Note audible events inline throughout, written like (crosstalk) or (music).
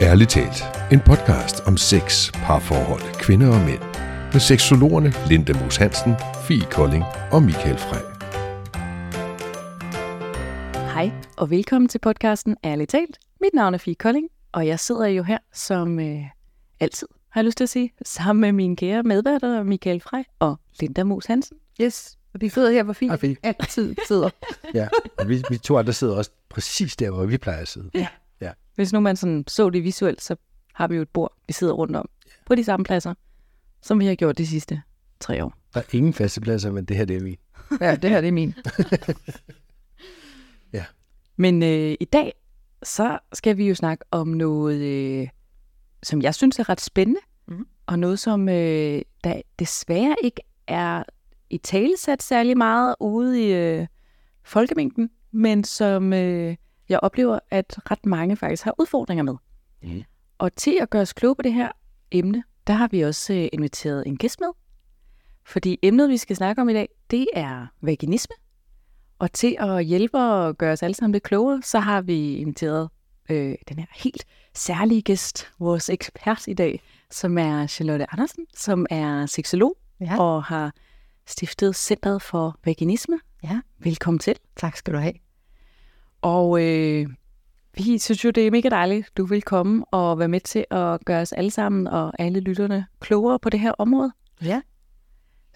Ærligt talt. En podcast om sex, parforhold, kvinder og mænd. Med seksologerne Linda Moos Hansen, Fie Kolding og Michael Frey. Hej og velkommen til podcasten Ærligt talt. Mit navn er Fie Kolding, og jeg sidder jo her som øh, altid, har jeg lyst til at sige, sammen med mine kære medværter Michael Frey og Linda Moos Hansen. Yes, og vi sidder her, hvor Fie. altid sidder. Ja, og vi, vi to andre sidder også præcis der, hvor vi plejer at sidde. Hvis nu man sådan så det visuelt, så har vi jo et bord, vi sidder rundt om på de samme pladser, som vi har gjort de sidste tre år. Der er ingen faste pladser, men det her det er min. (laughs) Ja, det her det er min. Men øh, i dag, så skal vi jo snakke om noget, øh, som jeg synes er ret spændende, Mhm. og noget, som øh, der desværre ikke er i talesat særlig meget ude i øh, folkemængden, men som øh, jeg oplever, at ret mange faktisk har udfordringer med. Mhm. Og til at gøre os kloge på det her emne, der har vi også øh, inviteret en gæst med. Fordi emnet, vi skal snakke om i dag, det er vaginisme. Og til at hjælpe og gøre os alle sammen lidt klogere, så har vi inviteret øh, den her helt særlige gæst, vores ekspert i dag, som er Charlotte Andersen, som er seksolog Ja. og har stiftet Centret for Vaginisme. Ja. Velkommen til. Tak skal du have. Og øh, vi synes jo, det er mega dejligt, du vil komme og være med til at gøre os alle sammen og alle lytterne klogere på det her område. Ja.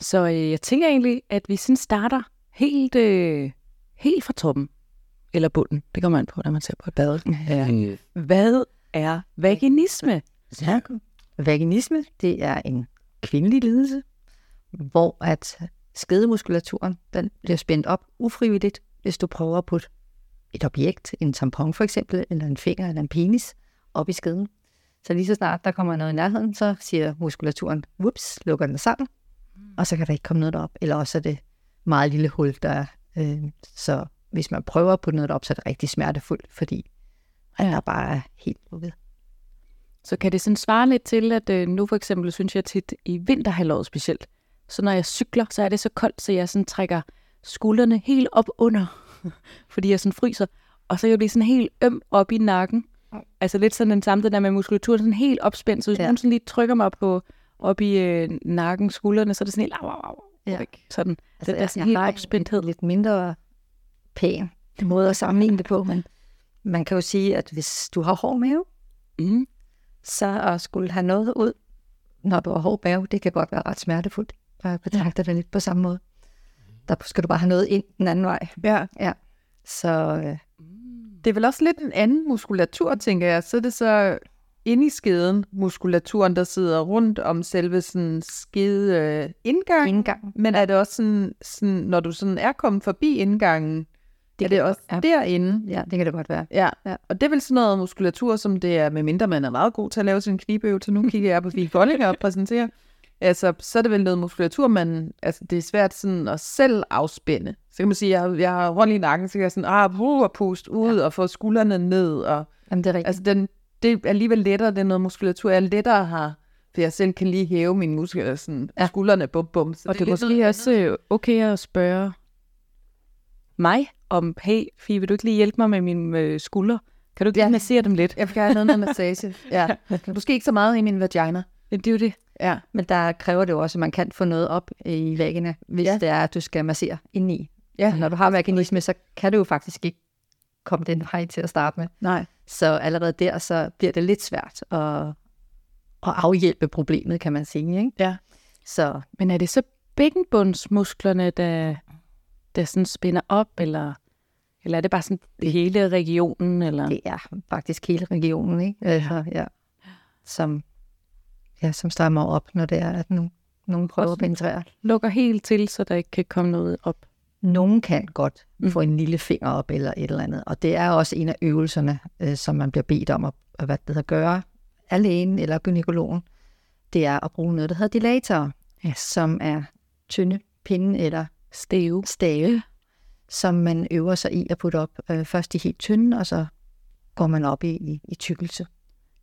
Så øh, jeg tænker egentlig, at vi sådan starter helt, øh, helt fra toppen. Eller bunden. Det kommer man på, når man ser på et bad. Ja. Hvad er vaginisme? Ja. Vaginisme, det er en kvindelig lidelse, hvor at skedemuskulaturen den bliver spændt op ufrivilligt, hvis du prøver at putte et objekt, en tampon for eksempel, eller en finger eller en penis, op i skeden. Så lige så snart der kommer noget i nærheden, så siger muskulaturen, whoops, lukker den sammen, og så kan der ikke komme noget derop. Eller også er det meget lille hul, der er. Øh, så hvis man prøver at putte noget op, så er det rigtig smertefuldt, fordi ja. der bare er helt lukket. Så kan det sådan svare lidt til, at øh, nu for eksempel synes jeg tit i vinterhalvåret specielt, så når jeg cykler, så er det så koldt, så jeg sådan trækker skuldrene helt op under, (laughs) fordi jeg sådan fryser, og så er jeg blive sådan helt øm op i nakken. Altså lidt sådan den samme, det der med muskulaturen sådan helt opspændt, så hvis Ja. nogen sådan lige trykker mig på, op i øh, nakken, skuldrene, så er det sådan helt au, au, au, Ja. Sådan, Altså, den der sådan helt har en opspændthed. Lidt mindre pæn måde at sammenligne det på, men man kan jo sige, at hvis du har hård mave, Mm. så at skulle have noget ud, når du har hård mave, det kan godt være ret smertefuldt. Jeg betragter det lidt på samme måde. Der skal du bare have noget ind den anden vej. Ja, Så øh, det er vel også lidt en anden muskulatur, tænker jeg. Så er det så inde i skeden, muskulaturen, der sidder rundt om selve sådan skede øh, indgang. indgang. Men er det også sådan, sådan, når du sådan er kommet forbi indgangen, det er det også ja. derinde? Ja, det kan det godt være. Ja. Ja. ja, og det er vel sådan noget muskulatur, som det er, medmindre man er meget god til at lave sin knibeøvelse. Nu kigger jeg på Fie Kolding og præsenterer. Altså, så er det vel noget muskulatur, man, altså, det er svært sådan at selv afspænde. Så kan man sige, jeg, jeg har rundt i nakken, så kan jeg sådan, ah, puh, og puste ud ja. og få skuldrene ned. Og, Jamen, det er rigtigt. altså, den, det er alligevel lettere, det er noget muskulatur, jeg lettere har, for jeg selv kan lige hæve mine muskler, sådan, Ja. skuldrene, bum, bum. Så Og det er lidt måske noget også øh, okay at spørge mig om, hey, Fie, vil du ikke lige hjælpe mig med mine øh, skuldre? Kan du ikke Ja. massere dem lidt? Jeg vil gerne have noget massage. (laughs) Ja. Måske ikke så meget i min vagina. Ja, det er jo det. Ja. Men der kræver det jo også, at man kan få noget op i væggene, hvis ja. Ja. det er, at du skal massere indeni. Ja. Og når du har vaginisme, så kan du jo faktisk ikke komme den vej til at starte med. Nej. Så allerede der, så bliver det lidt svært at, at afhjælpe problemet, kan man sige. Ikke? Ja. Så Men er det så bækkenbundsmusklerne, der, der sådan spænder op, eller, eller er det bare sådan hele regionen? Eller? det er faktisk hele regionen, ikke? Altså, ja. Som, ja, som stammer op, når det er, at nogen, nogen prøver at penetrere. lukker helt til, så der ikke kan komme noget op. Nogen kan godt Mm. få en lille finger op eller et eller andet. Og det er også en af øvelserne, øh, som man bliver bedt om at, at hvad det hedder, gøre af lægen eller gynækologen. Det er at bruge noget, der hedder dilator, Ja. som er tynde pinde eller Stave. stave, som man øver sig i at putte op. Øh, først de helt tynde, og så går man op i, i, i tykkelse.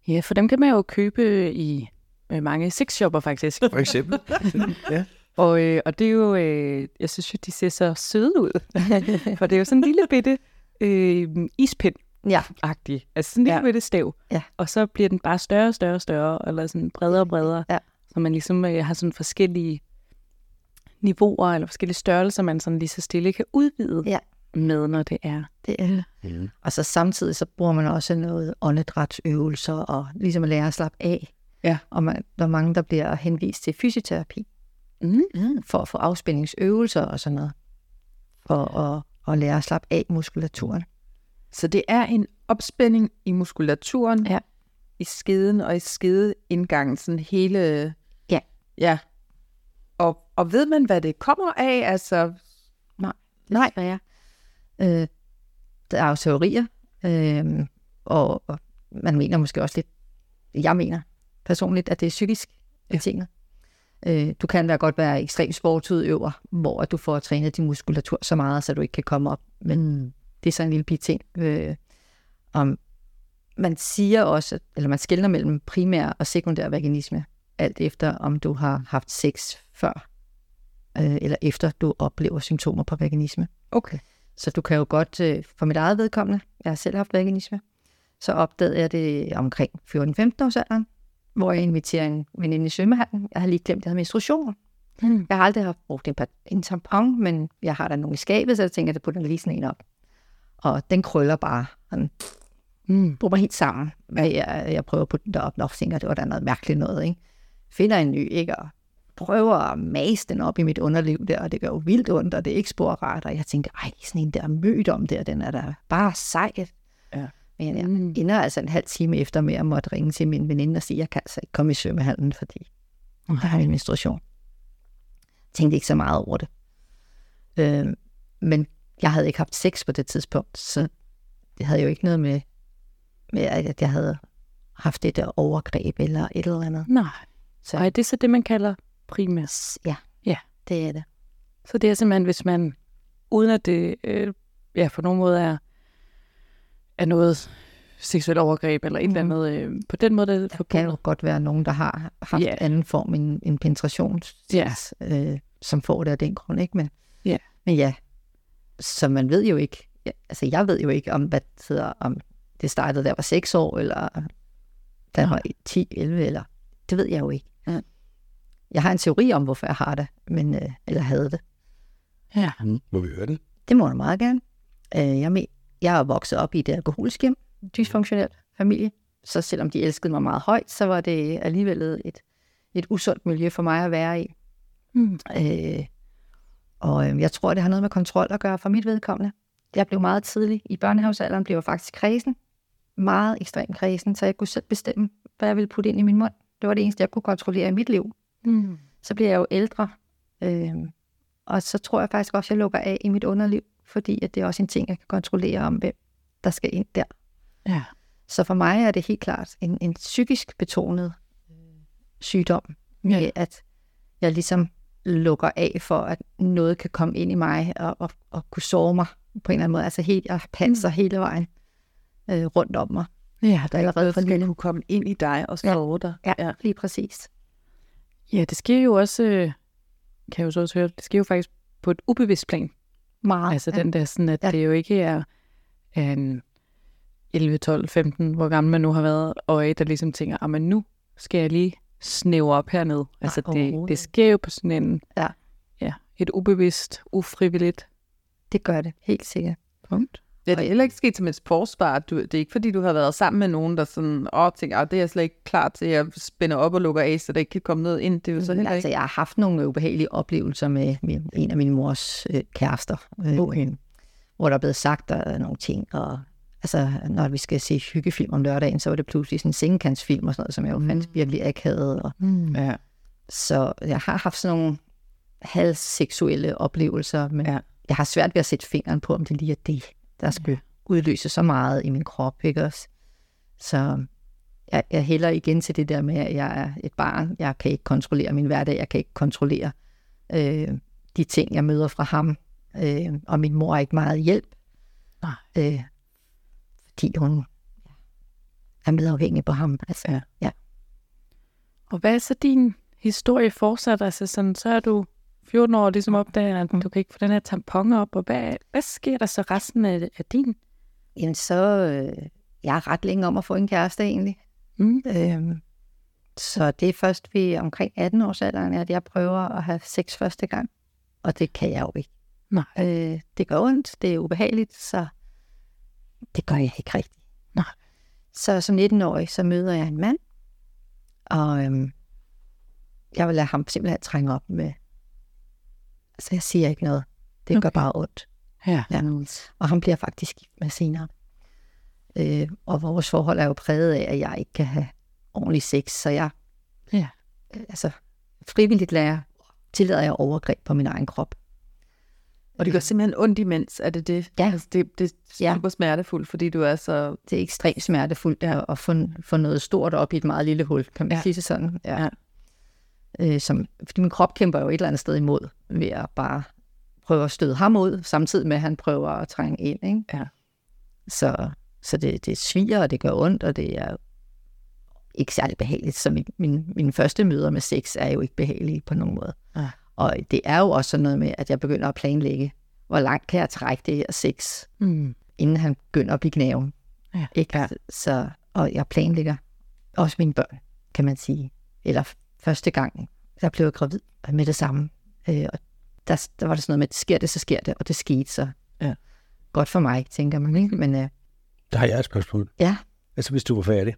Ja, for dem kan man jo købe i øh, mange sexshopper faktisk. For eksempel. (laughs) ja. Og, øh, og det er jo, øh, jeg synes jo, de ser så søde ud. (laughs) For det er jo sådan en lille bitte øh, ispind, Ja, agtig Altså sådan en lille Ja. ja. stav. Ja. Og så bliver den bare større og større og større, eller sådan bredere og bredere. Ja. Så man ligesom øh, har sådan forskellige niveauer, eller forskellige størrelser, man sådan lige så stille kan udvide Ja. med, når det er. det er det. Mm. Og så samtidig så bruger man også noget åndedrætsøvelser og ligesom at lære at slappe af. Ja. Og man, der er mange, der bliver henvist til fysioterapi Mm. for at få afspændingsøvelser og sådan noget. For at, at lære at slappe af muskulaturen. Så det er en opspænding i muskulaturen, Ja. i skeden og i skedeindgangen, sådan hele... Ja. Ja. Og, og ved man, hvad det kommer af? Altså, Nej, hvad er? Øh, der er jo teorier, øh, og, og man mener måske også lidt, jeg mener personligt, at det er psykisk betinget. Øh, du kan da godt være ekstrem sportsudøver, hvor du får trænet din muskulatur så meget, så du ikke kan komme op. Men det er så en lille bitte ting. Øh, om, man siger også, eller man skiller mellem primær og sekundær vaginisme, alt efter om du har haft sex før, øh, eller efter du oplever symptomer på vaginisme. okay. Så du kan jo godt, øh, for mit eget vedkommende, jeg har selv haft vaginisme, så opdagede jeg det omkring 14-15 års alderen, hvor jeg inviterer en veninde i svømmehallen. Jeg har lige glemt, at jeg havde menstruation. Mm. Jeg har aldrig haft brugt en, en tampon, men jeg har der nogle i skabet, så jeg tænker, at jeg putter lige sådan en op. Og den krøller bare. Den Mm. bruger mig helt sammen. Jeg, jeg, jeg prøver at putte den derop, og tænker, at det var da noget mærkeligt noget. Ikke? Finder en ny, ikke? og prøver at mase den op i mit underliv der, og det gør jo vildt ondt, og det er ikke spor rart, og jeg tænker, ej, sådan en der mødt om der, den er da bare sej. Ja. Men jeg Mm. ender altså en halv time efter med at måtte ringe til min veninde og sige, at jeg kan altså ikke komme i svømmehallen, fordi jeg har min menstruation. Tænkte ikke så meget over det. Øh, men jeg havde ikke haft sex på det tidspunkt, så det havde jo ikke noget med, med at jeg havde haft et der overgreb eller et eller andet. Nej. Så Og er det så det, man kalder primært? ja, Ja. det er det. Så det er simpelthen, hvis man, uden at det øh, ja, på nogen måde er, er noget seksuelt overgreb eller et eller Mhm. andet, øh, på den måde, der er Der kan jo godt være nogen, der har haft yeah. anden form en, en penetration, Ja. øh, som får det af den grund, ikke? Men, Ja. men ja, så man ved jo ikke, ja, altså jeg ved jo ikke, om, hvad det hedder, om det startede, da jeg var 6 år, eller da jeg var 10, 11, eller det ved jeg jo ikke. Ja. Jeg har en teori om, hvorfor jeg har det, men, øh, eller havde det. Ja. Mm. Må vi høre det? Det må du meget gerne. Øh, jeg, men, jeg er vokset op i et alkoholisk hjem, dysfunktionel familie, så selvom de elskede mig meget højt, så var det alligevel et, et usundt miljø for mig at være i. Mm. Øh, og øh, jeg tror, det har noget med kontrol at gøre for mit vedkommende. Jeg blev meget tidlig i børnehavsalderen, blev jeg faktisk kredsen. Meget ekstremt kredsen, så jeg kunne selv bestemme, hvad jeg ville putte ind i min mund. Det var det eneste, jeg kunne kontrollere i mit liv. Mm. Så bliver jeg jo ældre, øh, og så tror jeg faktisk også, at jeg lukker af i mit underliv, fordi at det er også en ting, jeg kan kontrollere om, hvem der skal ind der. Ja. Så for mig er det helt klart en, en psykisk betonet sygdom, med Ja. at jeg ligesom lukker af for, at noget kan komme ind i mig og, og, og kunne såre mig på en eller anden måde. Altså helt, jeg panser mm. hele vejen øh, rundt om mig. Ja, Der er allerede for kunne komme ind i dig og sove dig. Ja, ja, lige præcis. ja, det sker jo også, øh, kan jeg jo så også høre, det sker jo faktisk på et ubevidst plan. Meget. Altså den der sådan, at Ja. det jo ikke er er en 11, 12, 15, hvor gammel man nu har været, og et, der ligesom tænker, at men nu skal jeg lige snævre op hernede. Altså det, overhovedet det ikke. sker jo på sådan en, Ja. ja, et ubevidst, ufrivilligt Det gør det, helt sikkert. punkt. Det er heller ikke sket som et forsvar. Du, det er ikke fordi, du har været sammen med nogen, der sådan, åh, tænker, "Ah, det er jeg slet ikke klar til at spænde op og lukke af, så der ikke kan komme noget ind. Det er jo så heller altså, ikke. jeg har haft nogle ubehagelige oplevelser med, med en af min mors øh, kærester, øh, Okay. hvor der er blevet sagt der er nogle ting, og altså, når vi skal se hyggefilm om lørdagen, så var det pludselig sådan en sengekantsfilm og sådan noget, som jeg jo fandt virkelig akavet. Og, Mm. Ja. så jeg har haft sådan nogle halvseksuelle oplevelser, men Ja. ja. jeg har svært ved at sætte fingeren på, om det lige er det, der skal ja. udløse så meget i min krop, ikke også? Så jeg, jeg hælder igen til det der med, at jeg er et barn. Jeg kan ikke kontrollere min hverdag. Jeg kan ikke kontrollere øh, de ting, jeg møder fra ham. Øh, og min mor er ikke meget hjælp. Nej. Øh, fordi hun er medafhængig på ham. Altså, Ja. Og hvad er så din historie fortsat? Altså sådan, så er du 14 år, ligesom opdager, at du kan ikke få den her tampon op, og hvad, hvad sker der så resten af, af din Jamen, så øh, jeg er ret længe om at få en kæreste egentlig. Mm. Øhm, så det er først ved omkring 18 års alderen, at jeg prøver at have sex første gang. Og det kan jeg jo ikke. Nej. Øh, det gør ondt, det er ubehageligt, så det gør jeg ikke rigtigt. Nej. Så som 19-årig, så møder jeg en mand, og øhm, jeg vil lade ham simpelthen trænge op med... Altså, jeg siger ikke noget. Det okay. gør bare ondt. Ja. Ja. Og han bliver faktisk gift med senere. Øh, og vores forhold er jo præget af, at jeg ikke kan have ordentlig sex, så jeg Ja. øh, altså, frivilligt lærer, tillader jeg overgreb på min egen krop. Og det gør simpelthen ondt imens, er det det? Ja. Altså, det, det er Ja. super smertefuldt, fordi du er så... Det er ekstremt smertefuldt at at få, få noget stort op i et meget lille hul, kan man Ja. ja. sige det sådan. Ja. Ja. Øh, som, fordi min krop kæmper jo et eller andet sted imod, ved at bare prøve at støde ham ud, samtidig med, at han prøver at trænge ind. Ikke? Ja. Så, så det, det sviger, og det gør ondt, og det er ikke særlig behageligt. Så min, min, mine første møder med sex er jo ikke behagelige på nogen måde. Ja. Og det er jo også sådan noget med, at jeg begynder at planlægge, hvor langt kan jeg trække det her sex, Mm. inden han begynder at blive gnaven. Ja. Ikke? Ja. Så, og jeg planlægger også mine børn, kan man sige. Eller første gang, der blev jeg gravid med det samme. Øh, og der, der var det sådan noget med, at sker det, så sker det, og det skete så. Ja. Godt for mig, tænker man, ikke? Men øh, Der har jeg et spørgsmål. ja, Altså, hvis du var færdig.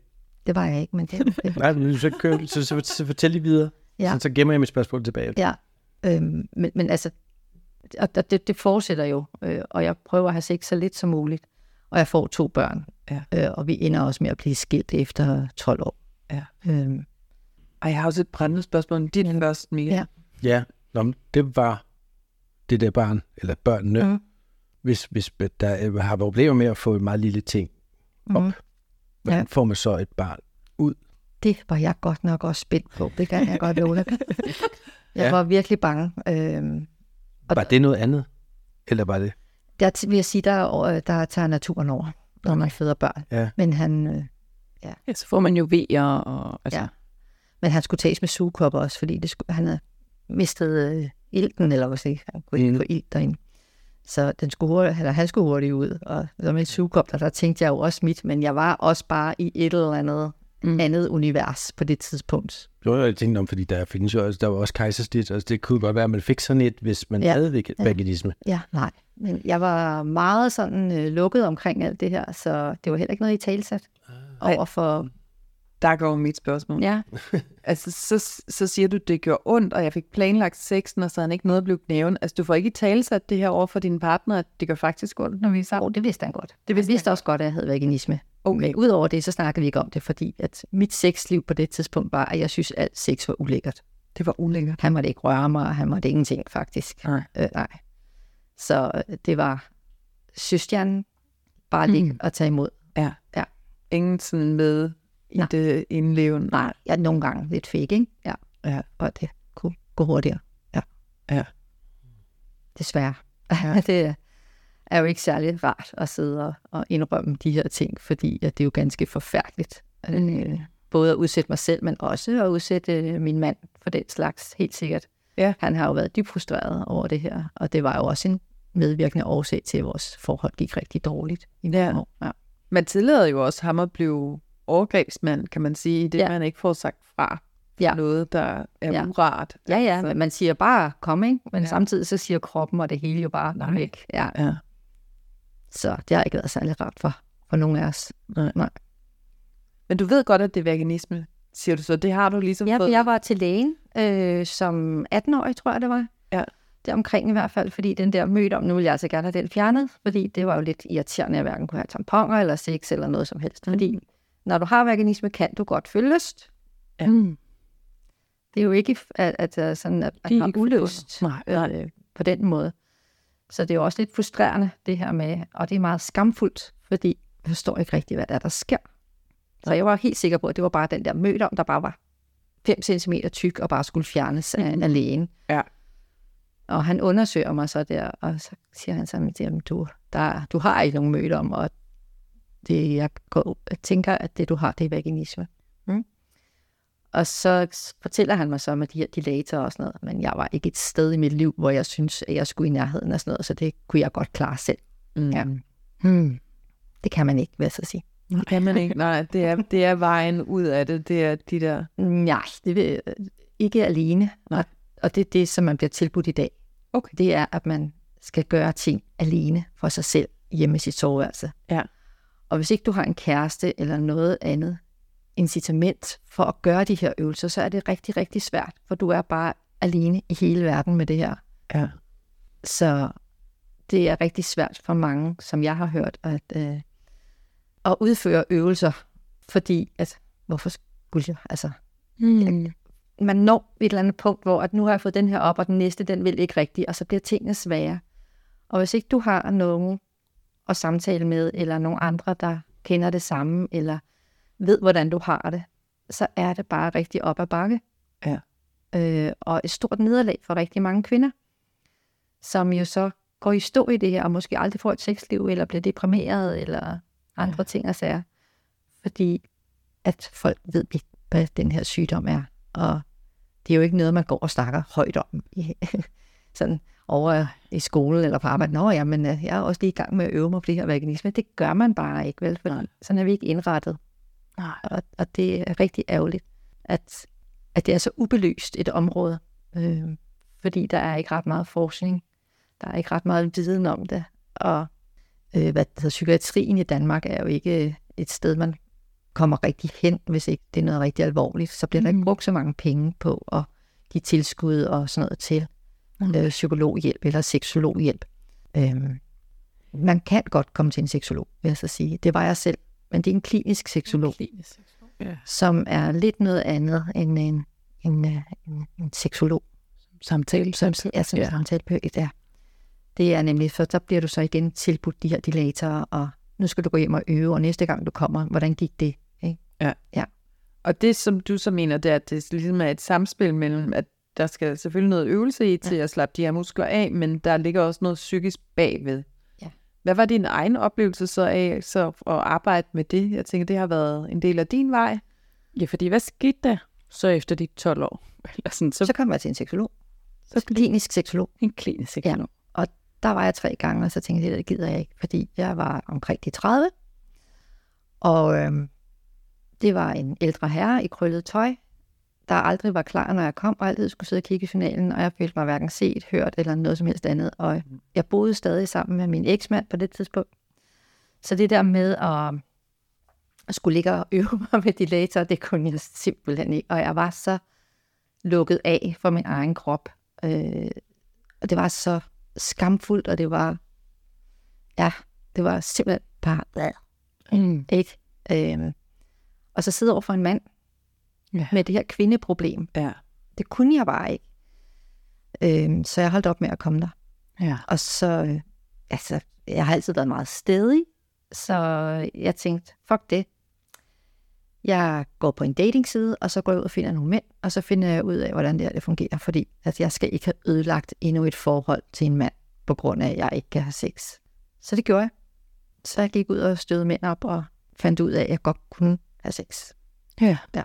det var jeg ikke, men det. (laughs) Nej, men så, så, så, så fortæl lige videre. Ja. Så, så gemmer jeg mit spørgsmål tilbage. Ja, øhm, men, men altså, og og det, det fortsætter jo, øh, og jeg prøver at have sex så lidt som muligt, og jeg får to børn, Ja. øh, og vi ender også med at blive skilt efter 12 år. Ja. Øhm, Ej, jeg har også et brændende spørgsmål. Dit ja. først, Mika. Ja. Ja, Nå, men det var det der barn, eller børnene, mm. hvis, hvis der øh, har problemer med at få en meget lille ting op. Mhm. Hvordan Ja. får man så et barn? det var jeg godt nok også spændt på, det kan jeg godt love dig. (laughs) Jeg Ja. var virkelig bange. Øhm, Og Var det noget andet? Eller var det? der vil jeg sige, der, er over- der tager naturen over, når man føder børn. Ja. Men han, øh, Ja, så får man jo vejer og... Altså, Ja. Men han skulle tages med sugekopper også, fordi det skulle, han havde mistet øh, ilten, eller hvad sige, han kunne ikke Mm. få ilt derinde. Så den skulle hurtigt, eller han skulle hurtigt ud, og så med et sugekop, der, tænkte jeg jo også mit, men jeg var også bare i et eller andet Mm. andet univers på det tidspunkt. Jo, jeg tænkte om, fordi der findes jo også, der var også kejsersnit, altså det kunne godt være, at man fik sådan et, hvis man ja. Havde vag- Ja. Ja, nej. Men jeg var meget sådan øh, lukket omkring alt det her, så det var heller ikke noget, I talsat Ej. over for... Der går mit spørgsmål. Ja, (laughs) Altså, så, så siger du, det gjorde ondt, og jeg fik planlagt sexen, og så han ikke noget blev knæven. Altså, du får ikke i talsat det her over for din partner, at det gør faktisk ondt, når vi er sammen. oh, det vidste han godt. Det vidste vidste han vidste også godt, at jeg havde vaginisme. Okay. Men udover det, så snakkede vi ikke om det, fordi at mit sexliv på det tidspunkt var, at jeg synes, at alt sex var ulækkert. Det var ulækkert. Han måtte ikke røre mig, og han måtte ingenting, faktisk. Nej. Øh, nej. Så øh, det var søstjernen bare ligge Mm. og tage imod. Ingen sådan med i det indlevende. Nej, jeg er nogle gange lidt fake, ikke? Ja. Ja. Og det kunne gå hurtigere. Ja. Ja. Desværre. Ja. (laughs) det er jo ikke særlig rart at sidde og, og indrømme de her ting, fordi at det er jo ganske forfærdeligt. Øh, både at udsætte mig selv, men også at udsætte øh, min mand for den slags, helt sikkert. Ja. Han har jo været dybt frustreret over det her, og det var jo også en medvirkende årsag til, at vores forhold gik rigtig dårligt i Ja. år. Ja. Man tillader jo også ham at blive overgrebsmand, kan man sige, i det, ja. Man ikke får sagt fra. Ja. Noget, der er ja. Urart. Ja, ja, Altså, men man siger bare, kom, ikke? Men Ja. samtidig så siger kroppen og det hele jo bare, Nej. nej. væk. Ja. Ja. Så det har ikke været særlig rart for, for nogen af os. Men du ved godt, at det er veganisme, siger du så. Det har du ligesom Ja, for fået. jeg var til lægen øh, som 18-årig, tror jeg det var. Ja. Det omkring i hvert fald, fordi den der mødt om, nu vil jeg altså gerne have den fjernet, fordi det var jo lidt irriterende, at jeg hverken kunne have tamponer eller sex eller noget som helst. Mm. Når du har veganisme, kan du godt føle lyst. Ja. Mm. Det er jo ikke, at, at, at, sådan, at er man har ulyst Nej, nej. øh, på den måde. Så det er jo også lidt frustrerende, det her med, og det er meget skamfuldt, fordi jeg forstår ikke rigtigt, hvad der er, der sker. Så jeg var helt sikker på, at det var bare den der mødt om, der bare var 5 cm tyk og bare skulle fjernes af, af lægen. Ja. Og han undersøger mig så der, og så siger han så, at du, der, du har ikke nogen mødt om, og det, jeg, går, jeg tænker, at det du har, det er vaginisme. Mm. Og så fortæller han mig så med de her dilatorer og sådan noget, men jeg var ikke et sted i mit liv, hvor jeg synes, at jeg skulle i nærheden af sådan noget, så det kunne jeg godt klare selv. Mm. Ja. Hmm. Det kan man ikke, vil jeg så sige. Det kan man ikke. Nej, det er, det er vejen ud af det. Det er de der... Nej, det vil ikke alene. Nej. Og, og det er det, som man bliver tilbudt i dag. Okay. Det er, at man skal gøre ting alene for sig selv hjemme i sit soveværelse. Ja. Og hvis ikke du har en kæreste eller noget andet incitament for at gøre de her øvelser, så er det rigtig, rigtig svært, for du er bare alene i hele verden med det her. Ja. Så det er rigtig svært for mange, som jeg har hørt, at, øh, at udføre øvelser, fordi at, hvorfor skulle jeg, altså, Mm. man når et eller andet punkt, hvor at nu har jeg fået den her op, og den næste, den vil ikke rigtigt, og så bliver tingene svære. Og hvis ikke du har nogen at samtale med, eller nogen andre, der kender det samme, eller ved, hvordan du har det, så er det bare rigtig op ad bakke. Ja. Øh, og et stort nederlag for rigtig mange kvinder, som jo så går i stå i det her, og måske aldrig får et sexliv, eller bliver deprimeret, eller andre ja. ting og sager. Fordi at folk ved ikke, hvad den her sygdom er. Og det er jo ikke noget, man går og snakker højt om. (laughs) sådan over i skolen eller på arbejde. Nå ja, men øh, jeg er også lige i gang med at øve mig på det her veganisme. Det gør man bare ikke, vel? Nej. sådan er vi ikke indrettet. Nej. Og, og det er rigtig ærgerligt, at, at det er så ubelyst et område. Øh, fordi der er ikke ret meget forskning. Der er ikke ret meget viden om det. Og øh, hvad hedder, psykiatrien i Danmark er jo ikke øh, et sted, man kommer rigtig hen, hvis ikke det er noget rigtig alvorligt. Så bliver der ikke Mm. brugt så mange penge på at give tilskud og sådan noget til Mm. øh, psykologhjælp eller seksologhjælp. Øhm, man kan godt komme til en seksolog, vil jeg så sige. Det var jeg selv, men det er en klinisk seksolog, Ja. som er lidt noget andet end en, en, øh, en, en seksolog. Samtale. Som, ja, som Ja. ja. samtalepødigt er. Det er nemlig, for så bliver du så igen tilbudt de her dilatorer, og nu skal du gå hjem og øve, og næste gang du kommer, hvordan gik det? Og det, som du så mener, det er, at det ligesom er et samspil mellem, at der skal selvfølgelig noget øvelse i til at slappe de her muskler af, men der ligger også noget psykisk bagved. Ja. Hvad var din egen oplevelse så af så at arbejde med det? Jeg tænker, det har været en del af din vej. ja, fordi hvad skete der så efter de 12 år? (laughs) Eller sådan, så, Så, kom jeg til en seksolog. så Så klinisk seksolog. en klinisk seksolog. der var jeg tre gange, og så tænkte jeg, det gider jeg ikke, fordi jeg var omkring de 30. Og øhm, det var en ældre herre i krøllet tøj, der aldrig var klar, når jeg kom, og altid skulle sidde og kigge i journalen, og jeg følte mig hverken set, hørt eller noget som helst andet. Og jeg boede stadig sammen med min eksmand på det tidspunkt. Så det der med at, at skulle ligge og øve mig med dilator, det kunne jeg simpelthen ikke. Og jeg var så lukket af for min egen krop. Øh, og det var så skamfuldt, og det var, ja, det var simpelthen bare, Mm. ikke? Øhm, og så sidde over for en mand Ja. med det her kvindeproblem. Ja. Det kunne jeg bare ikke. Øhm, så jeg holdt op med at komme der. Ja. Og så, øh, altså, jeg har altid været meget stedig, så jeg tænkte, fuck det. Jeg går på en datingside, og så går jeg ud og finder nogle mænd, og så finder jeg ud af, hvordan det her det fungerer, fordi at jeg skal ikke have ødelagt endnu et forhold til en mand, på grund af, at jeg ikke kan have sex. Så det gjorde jeg. Så jeg gik ud og stødte mænd op, og fandt ud af, at jeg godt kunne have sex. Ja. Ja.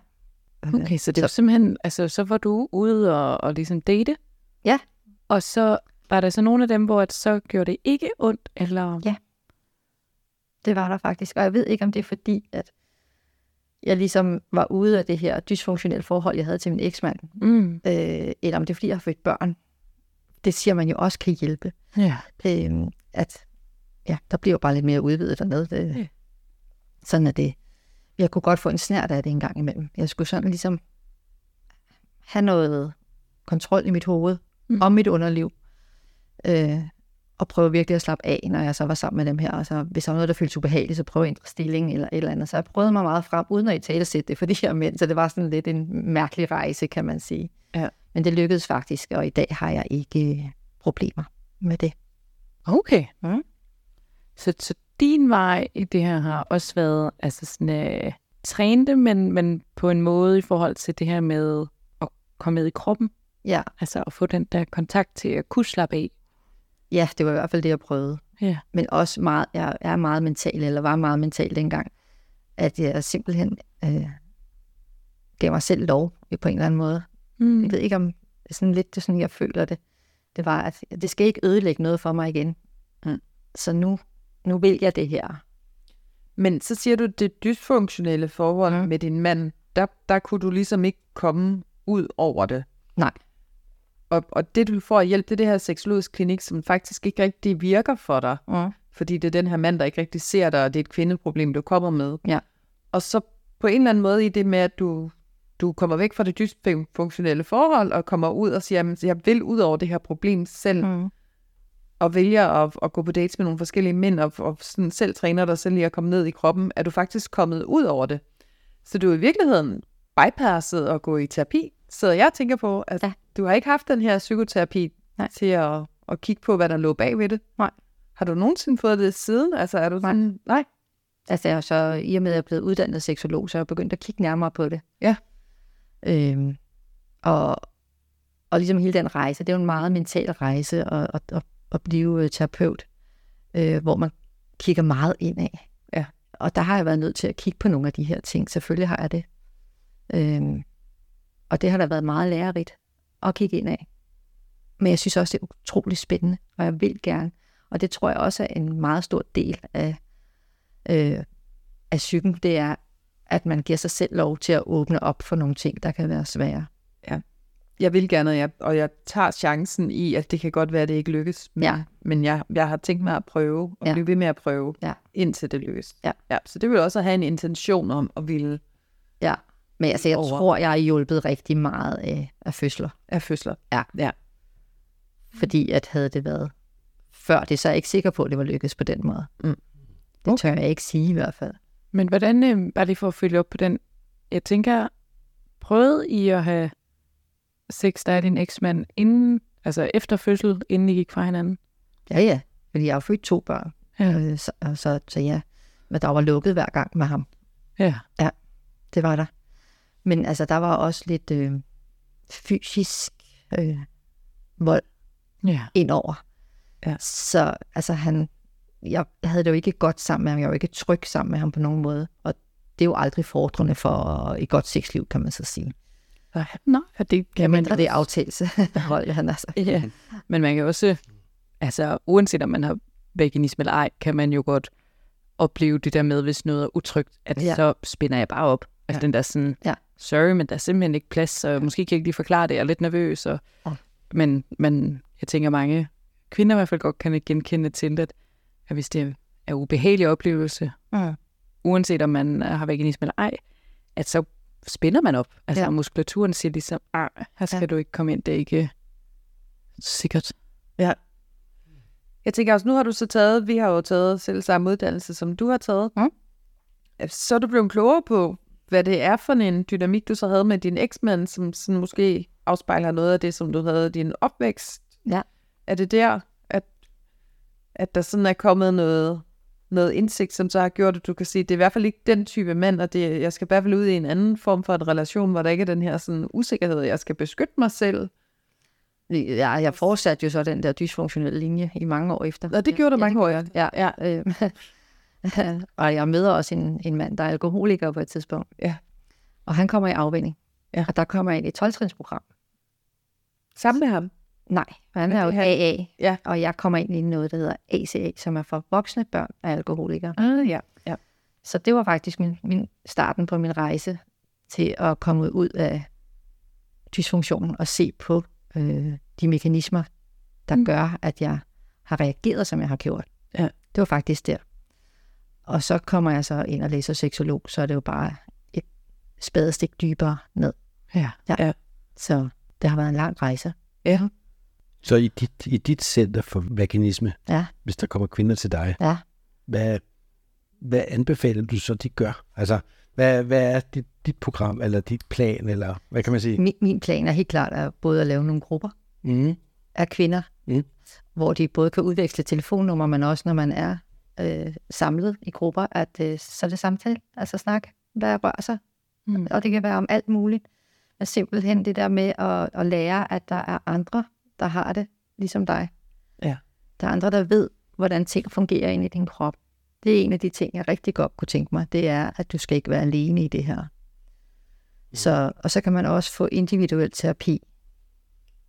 Okay, så det var simpelthen, altså så var du ude og, og ligesom date? Ja. Og så var der så nogle af dem, hvor at så gjorde det ikke ondt, eller? Ja. Det var der faktisk. Og jeg ved ikke, om det er fordi, at jeg ligesom var ude af det her dysfunktionelle forhold, jeg havde til min eksmand. Mm. Øh, eller om det er, fordi jeg har født børn. Det siger man jo også kan hjælpe. Ja. Øh, at ja, der bliver jo bare lidt mere udvidet dernede. Det, Ja. Sådan er det. Jeg kunne godt få en snært af det en gang imellem. Jeg skulle sådan ligesom have noget kontrol i mit hoved, Mm. om mit underliv. Øh, og prøve virkelig at slappe af, når jeg så var sammen med dem her. Altså, hvis der var noget, der føltes ubehageligt, så prøve at ændre stilling eller et eller andet. Så jeg prøvede mig meget frem, uden at i tale sætte det for de her mænd. Så det var sådan lidt en mærkelig rejse, kan man sige. Ja. Men det lykkedes faktisk, og i dag har jeg ikke øh, problemer med det. Okay. Mm. Så, så din vej i det her har også været altså sådan, øh, træne det, men, men på en måde i forhold til det her med at komme med i kroppen. Ja, Altså at få den der kontakt til at kunne slappe af. ja det var i hvert fald det, jeg prøvede. Ja. Men også meget, jeg er meget mental, eller var meget mental dengang, at jeg simpelthen øh, gav mig selv lov på en eller anden måde. Mm. Jeg ved ikke, om sådan lidt det sådan, jeg føler det. Det var, at det skal ikke ødelægge noget for mig igen. Mm. Så nu, nu vil jeg det her. Men så siger du, det dysfunktionelle forhold Mm. med din mand, der, der kunne du ligesom ikke komme ud over det. Nej. Og, og det du får hjælp, det er det her seksologisk klinik, som faktisk ikke rigtig virker for dig. Mm. Fordi det er den her mand, der ikke rigtig ser dig, og det er et kvindeproblem, du kommer med. Ja. Og så på en eller anden måde i det med, at du, du kommer væk fra det dysfunktionelle forhold, og kommer ud og siger, at jeg vil ud over det her problem selv, Mm. Og vælger at, at gå på dates med nogle forskellige mænd, og, og sådan selv træner dig selv i at komme ned i kroppen, er du faktisk kommet ud over det. Så du er i virkeligheden bypasset at gå i terapi, så jeg tænker på, at Ja. du har ikke haft den her psykoterapi Nej. til at, at kigge på, hvad der lå bag ved det. Nej. Har du nogensinde fået det siden? Altså er du Nej. sådan, nej. Altså, jeg så, i og med, at jeg er blevet uddannet seksolog, så er jeg begyndt at kigge nærmere på det. Ja. Øhm, og, og ligesom hele den rejse, det er jo en meget mental rejse at, at, at, at blive øh, terapeut, øh, hvor man kigger meget indad. Ja. Og der har jeg været nødt til at kigge på nogle af de her ting. Selvfølgelig har jeg det. Øhm, og det har da været meget lærerigt at kigge indad. Men jeg synes også, det er utrolig spændende, og jeg vil gerne. Og det tror jeg også er en meget stor del af, øh, af psyken, det er, at man giver sig selv lov til at åbne op for nogle ting, der kan være svære. Jeg vil gerne, og jeg, og jeg tager chancen i, at det kan godt være, at det ikke lykkes. Men, Ja. men jeg, jeg har tænkt mig at prøve, og Ja. blive ved med at prøve, Ja. indtil det lykkes. Ja. ja. Så det vil også have en intention om at ville Ja. Men altså, jeg Over. tror, jeg har hjulpet rigtig meget af, af fødsler. af fødsler. Ja. ja. Fordi at havde det været før det, så er jeg ikke sikker på, at det var lykkedes på den måde. Mm. Det tør jeg ikke sige i hvert fald. Men hvordan, øh, bare lige for at følge op på den, jeg tænker, prøvede I at have sex, der er din eksmand, inden, altså efter fødsel, inden I gik fra hinanden? Ja, ja. Fordi jeg har født to børn. Ja. Øh, Så, så, så ja, men der var lukket hver gang med ham. Ja. Det var der. Men altså, der var også lidt øh, fysisk øh, vold Ja. indover. Ja. Så altså han, jeg havde det jo ikke godt sammen med ham, jeg var ikke tryg sammen med ham på nogen måde, og det er jo aldrig fordrende for et godt sexliv, kan man så sige. Nå, ja, det kan man Mindre det er aftagelse, (laughs) hold han altså. Ja, men man kan også, altså uanset om man har vaginisme eller ej, kan man jo godt opleve det der med, hvis noget er utrygt, at Ja. ja. så spænder jeg bare op. Altså Ja. den der sådan, Ja. sorry, men der er simpelthen ikke plads, så måske kan jeg ikke lige forklare det, jeg er lidt nervøs. Og, Ja. men, men jeg tænker, mange kvinder i hvert fald godt kan genkende til, at, at hvis det er en ubehagelig oplevelse, Mm. uanset om man har vaginisme eller ej, at så spænder man op. Altså Ja. ja. muskulaturen siger ligesom, ah, her skal Ja. ja. du ikke komme ind, det er ikke sikkert. Jeg tænker også, nu har du så taget, vi har jo taget selv samme uddannelse, som du har taget. Mm. Så er du blevet klogere på, hvad det er for en dynamik, du så havde med din eksmand, som sådan måske afspejler noget af det, som du havde i din opvækst. Ja. Er det der, at, at der sådan er kommet noget, noget indsigt, som så har gjort, at du kan sige, det er i hvert fald ikke den type mand, og det, jeg skal i hvert fald ud i en anden form for en relation, hvor der ikke er den her sådan usikkerhed, jeg skal beskytte mig selv. Ja, jeg fortsatte jo så den der dysfunktionelle linje i mange år efter. Og det gjorde du mange år, ja. Ja, ja. Øh, (laughs) og jeg møder også en, en mand, der er alkoholiker på et tidspunkt. Ja. Og han kommer i afvinding. Ja. Og der kommer jeg ind i et 12-trinsprogram. Sammen med ham. Nej, han er jo her- AA, Ja. og jeg kommer ind i noget, der hedder ACA, som er for voksne børn af alkoholikere. Ah, ja. ja. Så det var faktisk min, min starten på min rejse til at komme ud af dysfunktionen og se på øh, de mekanismer, der mm. Mm. gør, at jeg har reageret, som jeg har gjort. Ja. Det var faktisk der. Og så kommer jeg så ind og læser seksolog, så er det jo bare et spadestik dybere ned. Ja. Så det har været en lang rejse. Så i dit, i dit center for vaginisme, Ja. hvis der kommer kvinder til dig, Ja. hvad, hvad anbefaler du så, de gør? Altså, hvad, hvad er dit, dit program, eller dit plan, eller hvad kan man sige? Min, min plan er helt klart at både at lave nogle grupper Mm. af kvinder, Mm. hvor de både kan udveksle telefonnummer, men også når man er øh, samlet i grupper, at øh, så er det samtale, altså snak, hvad rører sig. Mm. Og det kan være om alt muligt. Men simpelthen det der med at, at lære, at der er andre, der har det, ligesom dig. Ja. Der er andre, der ved, hvordan ting fungerer inde i din krop. Det er en af de ting, jeg rigtig godt kunne tænke mig, det er, at du skal ikke være alene i det her. Så, og så kan man også få individuel terapi.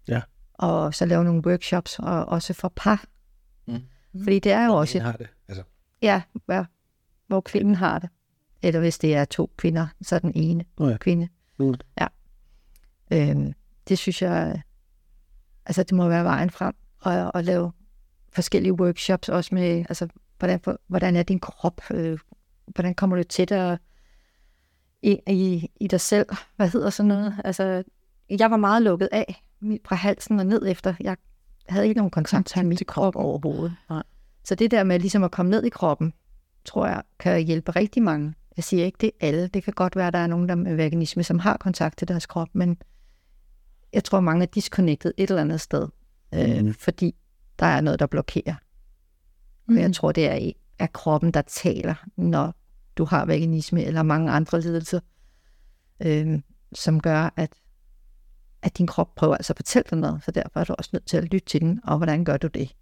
Ja. Og så lave nogle workshops, og også for par. Mm. Fordi det er jo også Hvordan har det? Altså, Ja, ja. hvor kvinden har det. Eller hvis det er to kvinder, så er den ene Nå ja. kvinde. Mm. Ja. Øhm, det synes jeg, altså det må være vejen frem. Og, og lave forskellige workshops også med, altså hvordan, hvordan er din krop, øh, hvordan kommer du tættere ind i, i dig selv, hvad hedder sådan noget. Altså, jeg var meget lukket af fra halsen og ned efter. Jeg havde ikke nogen kontakt til min krop overhovedet. Nej. Så det der med ligesom at komme ned i kroppen, tror jeg kan hjælpe rigtig mange. Jeg siger ikke, det er alle. Det kan godt være, at der er nogen der med veganisme, som har kontakt til deres krop, men jeg tror, mange er disconnected et eller andet sted, øh, Mhm. fordi der er noget, der blokerer. Og Mm. jeg tror, det er, er kroppen, der taler, når du har veganisme eller mange andre lidelser, øh, som gør, at, at din krop prøver altså at fortælle dig noget, så derfor er du også nødt til at lytte til den, og hvordan gør du det?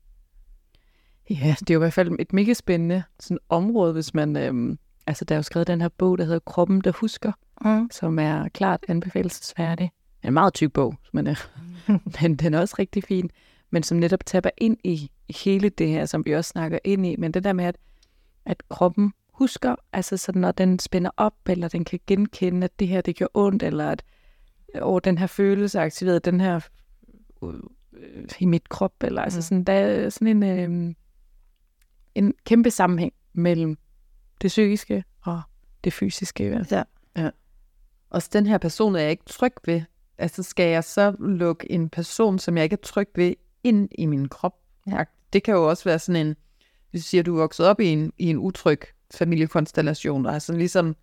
Ja, det er jo i hvert fald et mega spændende sådan område, hvis man... Øhm, altså, der er jo skrevet den her bog, der hedder Kroppen, der husker, Mm. som er klart anbefalesværdig. En meget tyk bog, men, øh, (laughs) men den er også rigtig fin. Men som netop tapper ind i, hele det her, som vi også snakker ind i. Men det der med, at, at kroppen husker, altså så når den spænder op, eller den kan genkende, at det her, det gør ondt, eller at over den her følelse er aktiveret, den her øh, øh, i mit krop, eller altså Mm. sådan, der er sådan en, øh, en kæmpe sammenhæng mellem det psykiske og det fysiske. Altså. Også den her person er jeg ikke tryg ved. Altså skal jeg så lukke en person, som jeg ikke er tryg ved, ind i min krop? Ja. Det kan jo også være sådan en, hvis du siger, at du er vokset op i en, i en utryg familiekonstellation, og har sådan ligesom,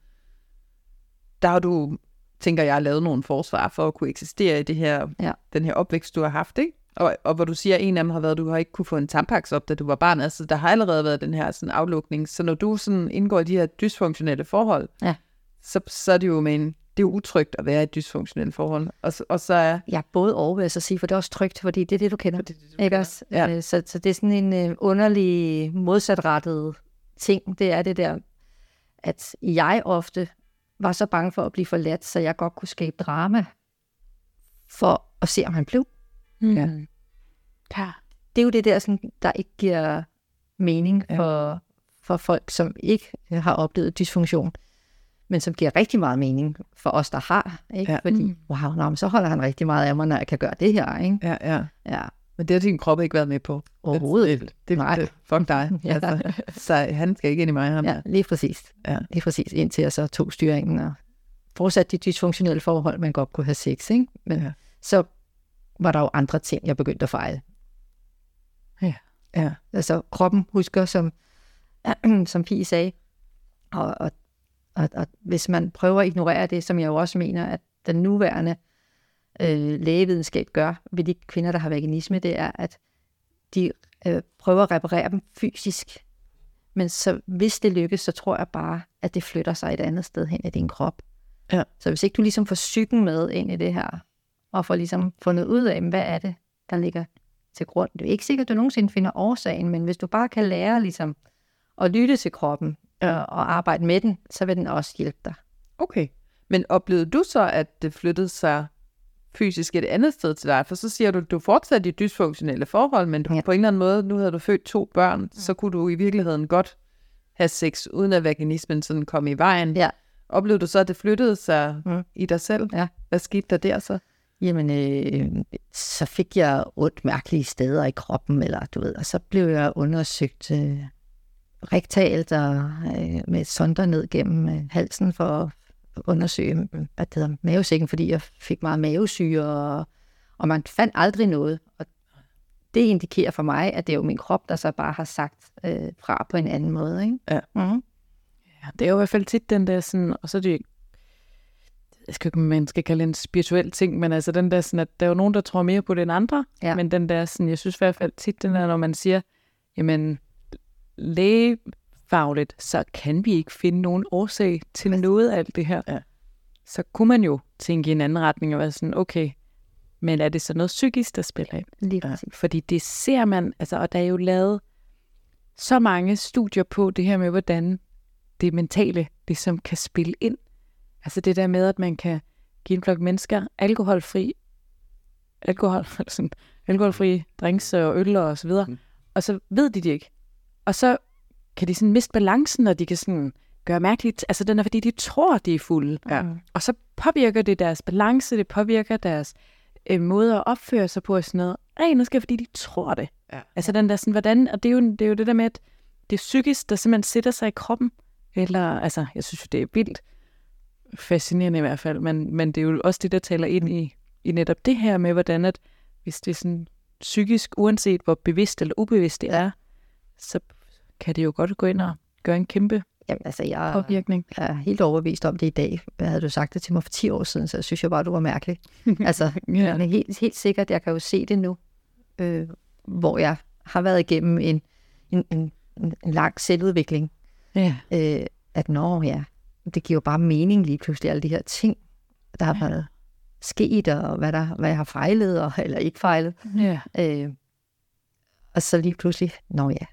der har du, tænker jeg, lavet nogle forsvar for at kunne eksistere i det her, Ja. den her opvækst, du har haft, ikke? Og, og hvor du siger, at en af dem har været, at du har ikke kunne få en tampaks op, da du var barn. Altså, der har allerede været den her sådan, aflukning. Så når du sådan indgår i de her dysfunktionelle forhold, Ja. så, så er det jo med en, det er jo utrygt at være i et dysfunktionelt forhold. Og, så- og så er... Jeg er både over, vil jeg så sige, for det er også trygt, fordi det er det, du kender. Det, det, du Ikke også? Ja. Øh, Så, så det er sådan en øh, underlig modsatrettet ting. Det er det der, at jeg ofte var så bange for at blive forladt, så jeg godt kunne skabe drama for at se, om han blev. Mm. Ja. ja. Det er jo det der, sådan, der ikke giver mening Ja. for, for folk, som ikke har oplevet dysfunktion, men som giver rigtig meget mening for os, der har. Ikke? Ja. Fordi, Mm. wow, nå, men så holder han rigtig meget af mig, når jeg kan gøre det her. Ikke? Ja, ja. Ja, Men det har din krop ikke været med på. overhovedet det, ikke. det, det, Nej. det, fuck dig. (laughs) Ja. altså, så han skal ikke ind i mig. Ham. Ja, lige præcis. Ja. Lige præcis, indtil jeg så tog styringen og fortsat de dysfunktionelle forhold, man godt kunne have sex. Ikke? Men Ja. ja. så var der jo andre ting, jeg begyndte at fejle. ja. Altså kroppen husker, som, (clears throat) som Fie sagde. Og, og, og, og hvis man prøver at ignorere det, som jeg jo også mener, at den nuværende øh, lægevidenskab gør ved de kvinder, der har veganisme, det er, at de øh, prøver at reparere dem fysisk. Men så, hvis det lykkes, så tror jeg bare, at det flytter sig et andet sted hen i din krop. Ja. Så hvis ikke du ligesom får psyken med ind i det her, og får ligesom fundet ud af, hvad er det, der ligger til grund. Det er ikke sikkert, at du nogensinde finder årsagen, men hvis du bare kan lære ligesom at lytte til kroppen. Og, og arbejde med den, så vil den også hjælpe dig. Okay. Men oplevede du så, at det flyttede sig fysisk et andet sted til dig? For så siger du, at du fortsatte i dysfunktionelle forhold, men du, Ja. på en eller anden måde, nu havde du født to børn, så kunne du i virkeligheden godt have sex, uden at vaginismen sådan kom i vejen. Ja. Oplevede du så, at det flyttede sig Mm. i dig selv? Ja. Hvad skete der der så? Jamen, øh, så fik jeg ondt mærkelige steder i kroppen, eller du ved, og så blev jeg undersøgt øh, rektalt og øh, med sonder ned gennem øh, halsen for at undersøge hvad det hedder, mavesækken, fordi jeg fik meget mavesyre, og, og man fandt aldrig noget. Og det indikerer for mig, at det er jo min krop, der så bare har sagt øh, fra på en anden måde. Ikke? Ja. Mm-hmm. Ja, det er jo i hvert fald tit den der sådan, og så er det jeg skal ikke, man skal kalde en spirituel ting, men altså den der sådan, at der er jo nogen, der tror mere på det end andre, Ja. men den der sådan, jeg synes i hvert fald tit den der, når man siger, jamen lægefagligt, så kan vi ikke finde nogen årsag til noget af alt det her. Ja. Så kunne man jo tænke i en anden retning og være sådan, okay, men er det så noget psykisk, der spiller ind? Lige Ja. Fordi det ser man, altså, og der er jo lavet så mange studier på det her med, hvordan det mentale ligesom kan spille ind. Altså det der med, at man kan give en flok mennesker alkoholfri, alkohol, (laughs) sådan, alkoholfri drinks og øl og så videre, Mm. og så ved de det ikke. Og så kan de sådan miste balancen, og de kan sådan gøre mærkeligt. Altså den er, fordi de tror, de er fulde. Ja. Og så påvirker det deres balance, det påvirker deres øh, måde at opføre sig på og sådan noget. Nu skal jeg, fordi de tror det. Ja. Altså den der sådan, hvordan, og det er, jo, det er jo det der med, at det er psykisk, der simpelthen sætter sig i kroppen. Eller, altså, jeg synes jo, det er vildt fascinerende i hvert fald, men, men det er jo også det, der taler ind i, i netop det her med, hvordan at, hvis det er sådan psykisk, uanset hvor bevidst eller ubevidst det er, så kan det jo godt gå ind og gøre en kæmpe Jamen, altså, jeg påvirkning. er helt overbevist om det i dag. Hvad havde du sagt det til mig for 10 år siden, så synes jeg bare, du var mærkelig. (laughs) altså, Ja. Men helt, helt sikkert, jeg kan jo se det nu, øh, hvor jeg har været igennem en, en, en, en lang selvudvikling, Ja. øh, at nå ja, det giver jo bare mening lige pludselig, alle de her ting, der har været sket, og hvad, der, hvad jeg har fejlet, og, eller ikke fejlet. ja. Øh, og så lige pludselig, nå ja,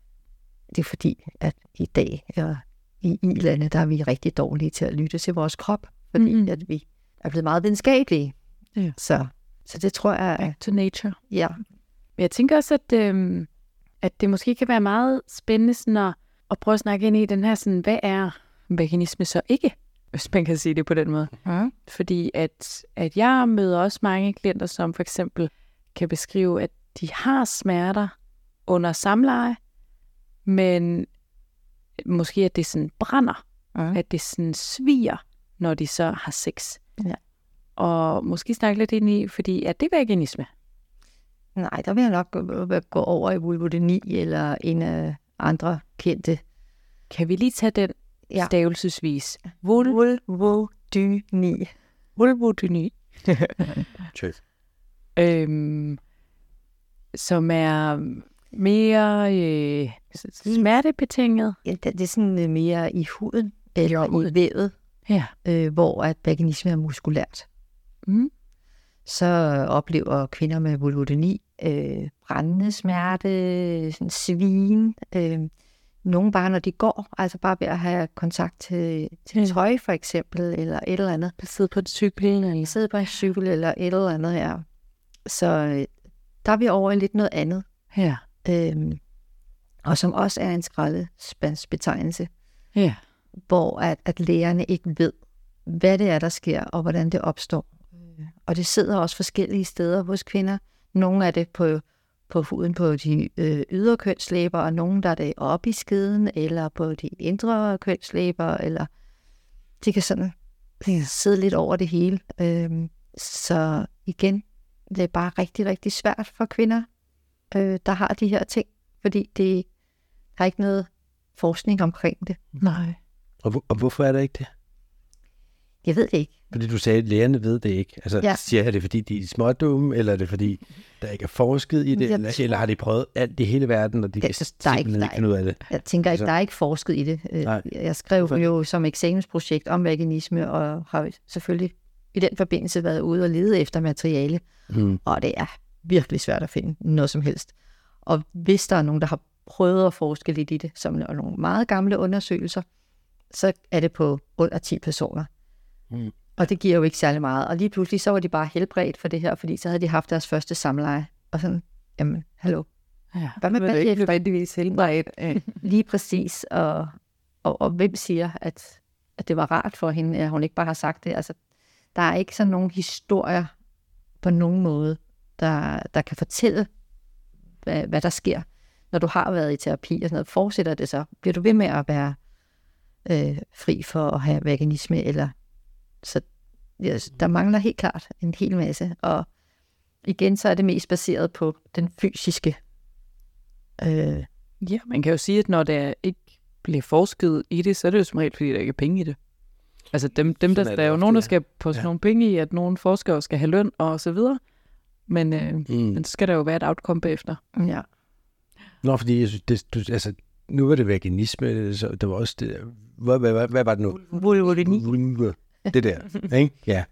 det er fordi, at i dag og i i-landet, der er vi rigtig dårlige til at lytte til vores krop, fordi mm. at vi er blevet meget videnskabelige. Ja. Så, så det tror jeg, Back to nature. ja, Men jeg tænker også, at, øhm, at det måske kan være meget spændende sådan at, at prøve at snakke ind i den her, sådan, hvad er veganisme så ikke? (laughs) Hvis man kan sige det på den måde. Ja. Fordi at, at jeg møder også mange klienter, som for eksempel kan beskrive, at de har smerter under samleje, men måske at det sådan brænder, Ja. at det sådan sviger, når de så har sex. Ja. Og måske snakke lidt ind i, fordi er det veganisme? nej, der vil jeg nok gå, over i vulvodyni eller en af andre kendte. Kan vi lige tage den Ja. stavelsesvis? Vul, Vulvodyni. vulvodyni, øhm, som er mere øh, smertebetinget. Ja, det, er sådan øh, mere i huden eller i vævet, Ja. øh, hvor at vaginisme er muskulært. Mm. så oplever kvinder med vulvodyni øh, brændende smerte, sådan svin. Øh, nogle bare, når de går, altså bare ved at have kontakt til, til Ja. tøj for eksempel, eller et eller andet. Sidde på en cykel. Eller... Sidde på en cykel eller et eller andet her. Så øh, der er vi over i lidt noget andet, Ja. Øh, og som også er en skraldespandsbetegnelse, Ja. hvor at, at lægerne ikke ved, hvad det er, der sker, og hvordan det opstår. Og det sidder også forskellige steder hos kvinder. Nogle er det på, på huden på de øh, ydre kønslæber, og nogle der er det oppe i skeden, eller på de indre kønslæber, eller de kan sådan sidde lidt over det hele. Øhm, så igen, det er bare rigtig, rigtig svært for kvinder, øh, der har de her ting, fordi det der er ikke noget forskning omkring det. Nej. Og, hvor- og hvorfor er der ikke det? Jeg ved det ikke. Fordi du sagde, at lægerne ved det ikke. Altså, Ja. siger jeg det, fordi de er smådumme, eller er det, fordi der ikke er forsket i det, Jeg eller, tror- eller har de prøvet alt i hele verden, og de kan ikke- simpelthen ikke er finde ud af det? Jeg tænker ikke, Altså- der er ikke forsket i det. Øh, Nej. Jeg skrev Hvorfor? jo som eksamensprojekt om vaginisme, og har selvfølgelig i den forbindelse været ude og lede efter materiale, Hmm. og det er virkelig svært at finde noget som helst. Og hvis der er nogen, der har prøvet at forske lidt i det, som er nogle meget gamle undersøgelser, så er det på under 10 personer. Mm. Og det giver jo ikke særlig meget. Og lige pludselig så var de bare helbredt for det her, fordi så havde de haft deres første samleje. Og sådan, jamen, hallo, Ja. hvad med det er ikke nødvendigvis helbredt. af- (laughs) Lige præcis. Og, og, og hvem siger, at, at det var rart for hende, at hun ikke bare har sagt det? Altså, der er ikke sådan nogen historier på nogen måde, der, der kan fortælle, hvad, hvad der sker, når du har været i terapi og sådan noget. Fortsætter det så? Bliver du ved med at være øh, fri for at have veganisme? Eller, så ja, der mangler helt klart en hel masse. Og igen, så er det mest baseret på den fysiske øh, ja, man kan jo sige, at når der ikke bliver forsket i det, så er det jo som regel, fordi der ikke er penge i det. Altså dem, dem der, er der er jo ofte, nogen, der skal på sådan Ja. nogle penge i, at nogle forskere skal have løn og så videre. Men, øh, Mm. men så skal der jo være et outcome bagefter. ja. Nå, fordi jeg synes, det, du, altså, nu var det veganisme, så der var også det, hvad, hvad, hvad, hvad var det nu? vulvodyni. Det der, ikke? Ja.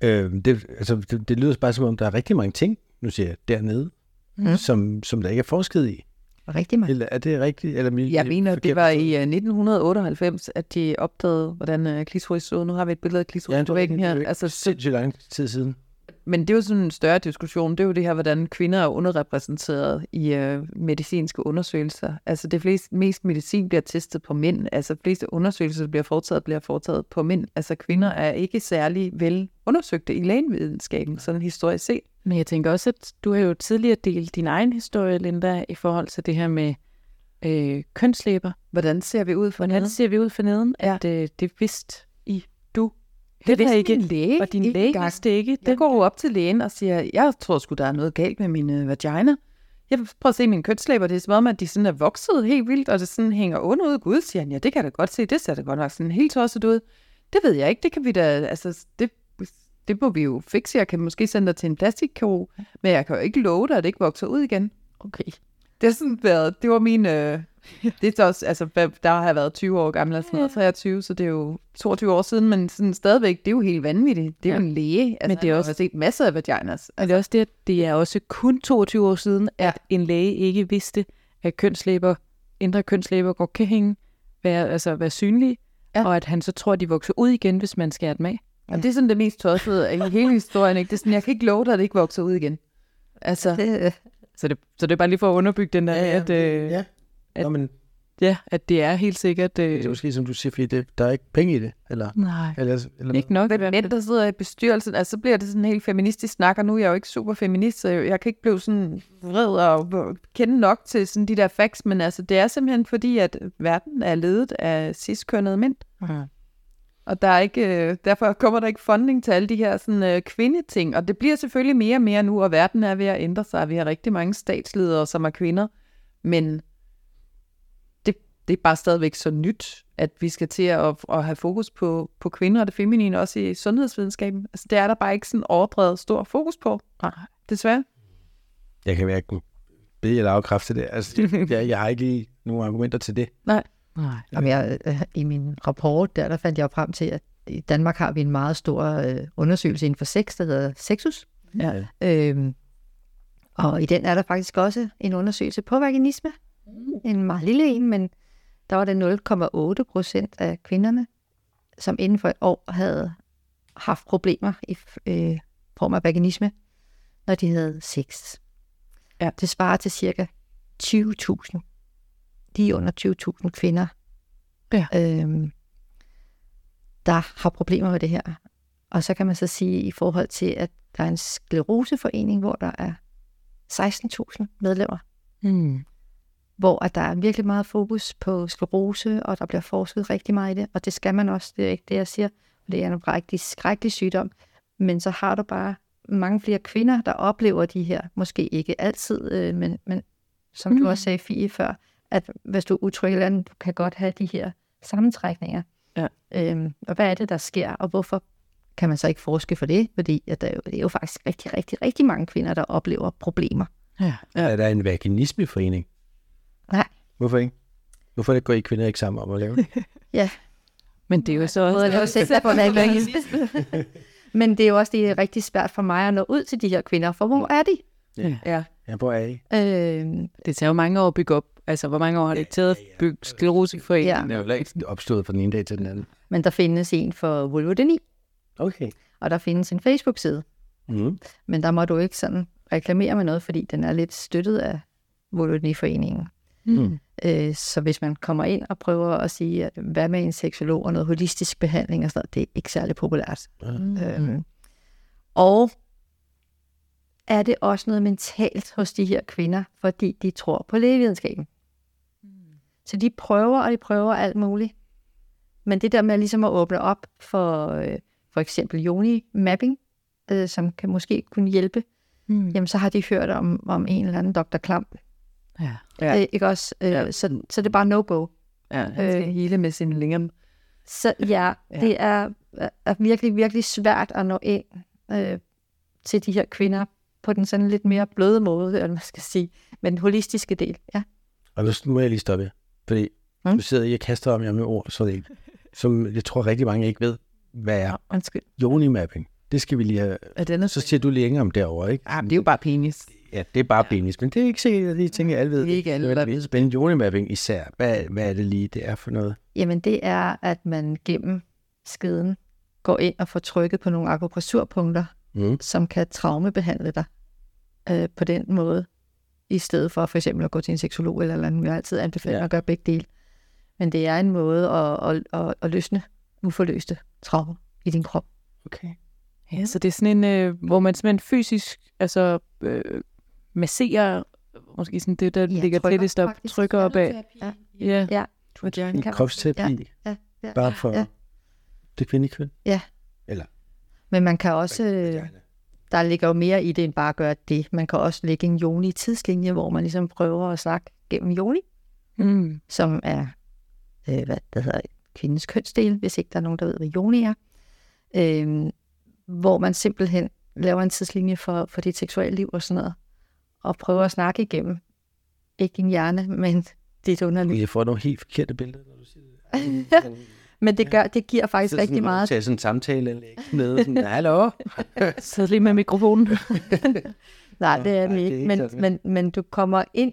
Øh, det, altså, det, det lyder bare som om, der er rigtig mange ting, nu siger jeg, dernede, Mm. som, som der ikke er forsket i. Rigtig mange. Eller er det rigtigt? Eller, min- Jeg mener, det var i uh, 1998, at de opdagede, hvordan uh, klitoris så. Nu har vi et billede af klitoris Ja, det på væggen her. det er Altså, så, sindssygt lang tid siden. Men det er jo sådan en større diskussion. Det er jo det her, hvordan kvinder er underrepræsenteret i øh, medicinske undersøgelser. Altså det flest, mest medicin bliver testet på mænd. Altså fleste undersøgelser, der bliver foretaget, bliver foretaget på mænd. Altså kvinder er ikke særlig vel undersøgte i lægevidenskaben, sådan historisk set. Men jeg tænker også, at du har jo tidligere delt din egen historie, Linda, i forhold til det her med øh, kønslæber. Hvordan ser vi ud for Hvordan ser vi ud for neden? Ja. At øh, det vidste du. Det vidste ikke. min læge Og din ikke læge engang. vidste ikke. Jeg går jo op til lægen og siger, jeg tror sgu, der er noget galt med min øh, vagina. Jeg vil prøve at se mine kønslæber. Det er som om, at de sådan er vokset helt vildt, og det sådan hænger under ud. Gud, siger han, ja, det kan jeg da godt se. Det ser da godt nok sådan helt tosset ud. Det ved jeg ikke. Det kan vi da, altså, det, det må vi jo fikse. Jeg kan måske sende dig til en plastikkirurg, men jeg kan jo ikke love dig, at det ikke vokser ud igen. Okay. Det har sådan været, det var min, øh, (laughs) det er så også, altså, der har jeg været 20 år gammel, altså noget, 23, så det er jo 22 år siden, men sådan stadigvæk, det er jo helt vanvittigt. Det er jo Ja. en læge. Altså, Men det er også- har set masser af vaginas. Og det er også det, at det er også kun 22 år siden, ja. at en læge ikke vidste, at kønslæber, indre kønslæber godt kan hænge, være, altså være synlige, Ja. ja. og at han så tror, at de vokser ud igen, hvis man skærer dem af. Og det er sådan det mest tossede i hele historien. Ikke? Det er sådan, jeg kan ikke love dig, at det ikke vokser ud igen. Altså, Det, Så det, så det er bare lige for at underbygge den der, at, øh, ja. At- Nå, men ja, at det er helt sikkert... Øh, det er måske, som du siger, fordi det, der er ikke penge i det, eller, nej, eller, eller ikke nok. men mænd, der sidder i bestyrelsen, altså så bliver det sådan helt feministisk snak, og nu er jeg jo ikke super feminist, så jeg, jeg kan ikke blive sådan vred og kende nok til sådan de der facts, men altså det er simpelthen fordi, at verden er ledet af cis-kønnede mænd. Ja. Og der er ikke, øh, derfor kommer der ikke funding til alle de her sådan, øh, kvindeting. Og det bliver selvfølgelig mere og mere nu, og verden er ved at ændre sig. Vi har rigtig mange statsledere, som er kvinder. Men det, er bare stadigvæk så nyt, at vi skal til at, at have fokus på, på kvinder og det feminine, også i sundhedsvidenskaben. Altså, det er der bare ikke sådan overdrevet stor fokus på. Nej. Desværre. Jeg kan hverken bede eller afkræfte det. Altså, jeg, (laughs) jeg har ikke lige nogen argumenter til det. Nej. Jamen, jeg, øh, I min rapport, der, der fandt jeg frem til, at i Danmark har vi en meget stor øh, undersøgelse inden for sex, der hedder Sexus. Ja. Øhm, og i den er der faktisk også en undersøgelse på vaginisme. En meget lille en, men der var det 0,8 procent af kvinderne, som inden for et år havde haft problemer i øh, form af vaginisme, når de havde sex. Ja. Det svarer til cirka 20.000. Lige under 20.000 kvinder, Ja. øhm, der har problemer med det her. Og så kan man så sige i forhold til, at der er en skleroseforening, hvor der er 16.000 medlemmer, Mm. Hvor at der er virkelig meget fokus på sklerose, og der bliver forsket rigtig meget i det, og det skal man også, det er ikke det, jeg siger, for det er en rigtig skrækkelig sygdom, men så har du bare mange flere kvinder, der oplever de her, måske ikke altid, øh, men, men som mm. Du også sagde, Fie, før, at hvis du er utryg eller andet, du kan godt have de her sammentrækninger. Ja. Øhm, og hvad er det, der sker, og hvorfor kan man så ikke forske for det? Fordi at der er jo, det er jo faktisk rigtig, rigtig, rigtig mange kvinder, der oplever problemer. Ja. Ja. Er der en vaginismeforening? Nej. Hvorfor ikke? Hvorfor går I kvinder ikke sammen om at lave det? (laughs) Men det er jo så også... at lave sex på (laughs) vaginisme. (laughs) Men det er jo også det er rigtig svært for mig at nå ud til de her kvinder, for hvor er de? Ja. Ja, hvor er I? Øhm, Det tager jo mange år at bygge op. Altså, hvor mange år har det taget at bygge skleroseforeningen? Ja. Den er jo ikke opstået fra den ene dag til den anden. men der findes en for vulvodyni, Okay. og der findes en Facebook-side. Mm. Men der må du ikke sådan reklamere med noget, fordi den er lidt støttet af vulvodyni-foreningen. Mm. Øh, så hvis man kommer ind og prøver at sige, at hvad med en seksolog og noget holistisk behandling og sådan noget, det er ikke særlig populært. Mm. Øhm, og er det også noget mentalt hos de her kvinder, fordi de tror på lægevidenskaben. Så de prøver, og de prøver alt muligt. Men det der med ligesom at åbne op for øh, for eksempel Joni-mapping, øh, som kan måske kunne hjælpe, Mm. jamen så har de hørt om, om en eller anden Dr. Klam. Ja. Ja. Øh, ikke også? Øh, Ja. så, så det er bare no-go. ja. Han skal Øh. hele med sin lingam. Så ja, Ja. det er, er virkelig, virkelig svært at nå ind øh, til de her kvinder på den sådan lidt mere bløde måde, eller hvad man skal sige, med den holistiske del. Ja. Og nu nu må jeg lige stoppe. Fordi Mm. nu sidder I og kaster om jer med ord, så det som jeg tror rigtig mange ikke ved, hvad er. Undskyld. Joni-mapping. Det skal vi lige have. Er den Så siger du længere om derovre, ikke? Ah, men det er jo bare penis. Ja, det er bare penis, men det er ikke sikkert, at tænker, at alle ved. Det er ikke alle, det. der er Men joni-mapping især, hvad, hvad er det lige, det er for noget? Jamen det er, at man gennem skeden går ind og får trykket på nogle akupressurpunkter Mm. som kan traumebehandle dig øh, på den måde, i stedet for for eksempel at gå til en seksolog eller eller andet. Jeg altid anbefaler Ja. at gøre begge dele. Men det er en måde at, at, at, at løsne uforløste traumer i din krop. Okay. Ja, så det er sådan en, øh, hvor man simpelthen fysisk altså, øh, masserer, måske sådan det, der Ja, ja, ligger trykker tættest op, faktisk. trykker op af. Ja. Ja. Ja. En kropsterapi, Ja, ja. bare for Ja. det kvindelige køn. Men man kan også, øh, der ligger jo mere i det, end bare at gøre det. Man kan også lægge en joni tidslinje, hvor man ligesom prøver at snakke gennem joni, Mm. som er, øh, hvad det hedder, kvindens kønsdel, hvis ikke der er nogen, der ved, hvad joni er. Øh, hvor man simpelthen laver en tidslinje for, for dit seksuelle liv og sådan noget, og prøver at snakke igennem, ikke din hjerne, men (laughs) dit underliv. Jeg får nogle helt forkerte billeder, når du siger (laughs) det. Men det, gør, det giver faktisk Så sådan, rigtig meget. Tage sådan en samtale med sådan, hallo? (laughs) Så lige med mikrofonen. Nej, det er Nej, det er ikke. Men, sådan. men, men du kommer ind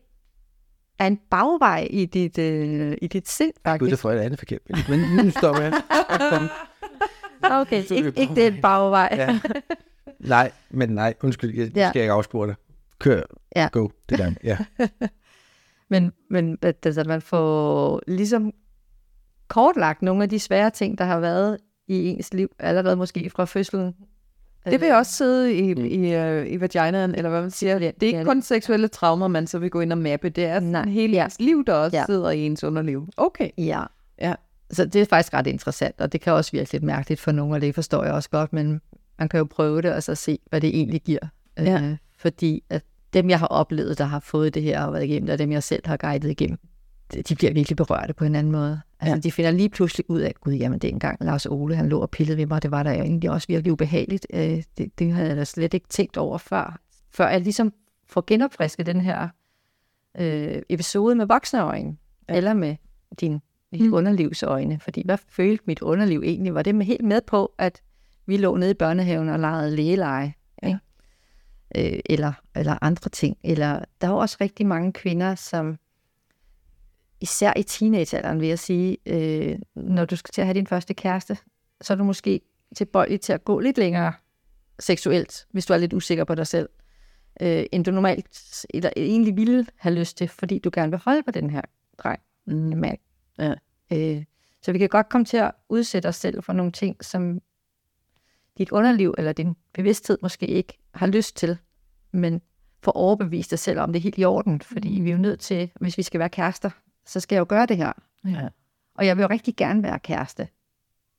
af en bagvej i dit, øh, i dit sind, Gud, faktisk. det får jeg et andet forkert billede. Men nu stopper jeg. Kom. Okay, ikke, ikke det er en bagvej. Ja. Nej, men nej, undskyld, jeg Ja. skal ikke afspore dig. Kør, Ja. go, det der. Ja. (laughs) Men, men at- altså, man får ligesom kortlagt nogle af de svære ting, der har været i ens liv, allerede måske fra fødslen. Det vil også sidde i, Mm. i, øh, i vaginaen, eller hvad man siger. Det er- Det er ikke kun seksuelle traumer, man så vil gå ind og mappe. Det er Nej. hele Ja. ens liv, der også Ja. sidder i ens underliv. Okay. Ja. Ja. Så det er faktisk ret interessant, og det kan også virke lidt mærkeligt for nogle, og det forstår jeg også godt, men man kan jo prøve det og så se, hvad det egentlig giver. Ja. Øh, fordi at dem, jeg har oplevet, der har fået det her og været igennem det, og dem, jeg selv har guidet igennem, de bliver virkelig berørte på en anden måde. Altså, Ja. de finder lige pludselig ud af, gud, jamen dengang Lars Ole, han lå og pillede ved mig, det var da egentlig også virkelig ubehageligt. Øh, det, det havde jeg da slet ikke tænkt over før. Før jeg ligesom får genopfrisket den her øh, episode med voksne øjne, ja. eller med din dit mm. underlivsøjne. Fordi hvad følte mit underliv egentlig? Var det med helt med på, at vi lå nede i børnehaven og legede lægeleje? Øh, eller, eller andre ting. Eller der er jo også rigtig mange kvinder, som især i teenagealderen, vil jeg sige, øh, når du skal til at have din første kæreste, så er du måske tilbøjelig til at gå lidt længere seksuelt, hvis du er lidt usikker på dig selv, øh, end du normalt eller egentlig ville have lyst til, fordi du gerne vil holde på den her dreng. Mm. Ja. Øh, så vi kan godt komme til at udsætte os selv for nogle ting, som dit underliv eller din bevidsthed måske ikke har lyst til, men få overbevist dig selv om det er helt i orden, fordi vi er jo nødt til, hvis vi skal være kærester, så skal jeg jo gøre det her. Ja. Og jeg vil jo rigtig gerne være kæreste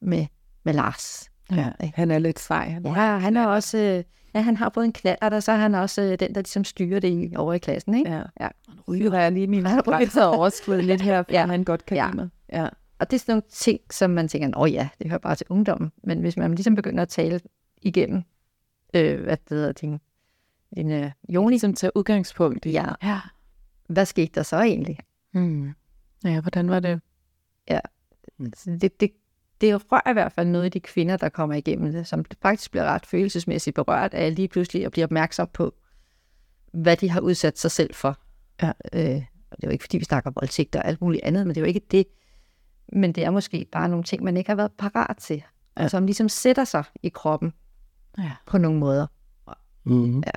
med, med Lars. ja. Han er lidt sej. Han Ja, han er også, øh, ja, han har både en knald, og så er han også øh, den, der ligesom styrer det i, over i klassen, ikke? Ja. Ja. Ryger jeg lige min Han ryger. grænser overskrevet lidt her, for ja. han godt kan Ja. lide mig. Ja. Og det er sådan nogle ting, som man tænker, åh ja, det hører bare til ungdommen. Men hvis man ligesom begynder at tale igennem, øh, hvad det hedder, din, din øh, Joni, Ligesom tage udgangspunkt i. Ja. ja. hvad skete der så egentlig? Mm. Ja, hvordan var det? Så det, det, det rører i hvert fald noget i de kvinder, der kommer igennem det, som faktisk bliver ret følelsesmæssigt berørt af lige pludselig at blive opmærksom på, hvad de har udsat sig selv for. Ja. Øh, og det er jo ikke, fordi vi snakker voldtægt og alt muligt andet, men det er jo ikke det. Men det er måske bare nogle ting, man ikke har været parat til, Ja. som ligesom sætter sig i kroppen Ja. på nogle måder. Mm-hmm. Ja.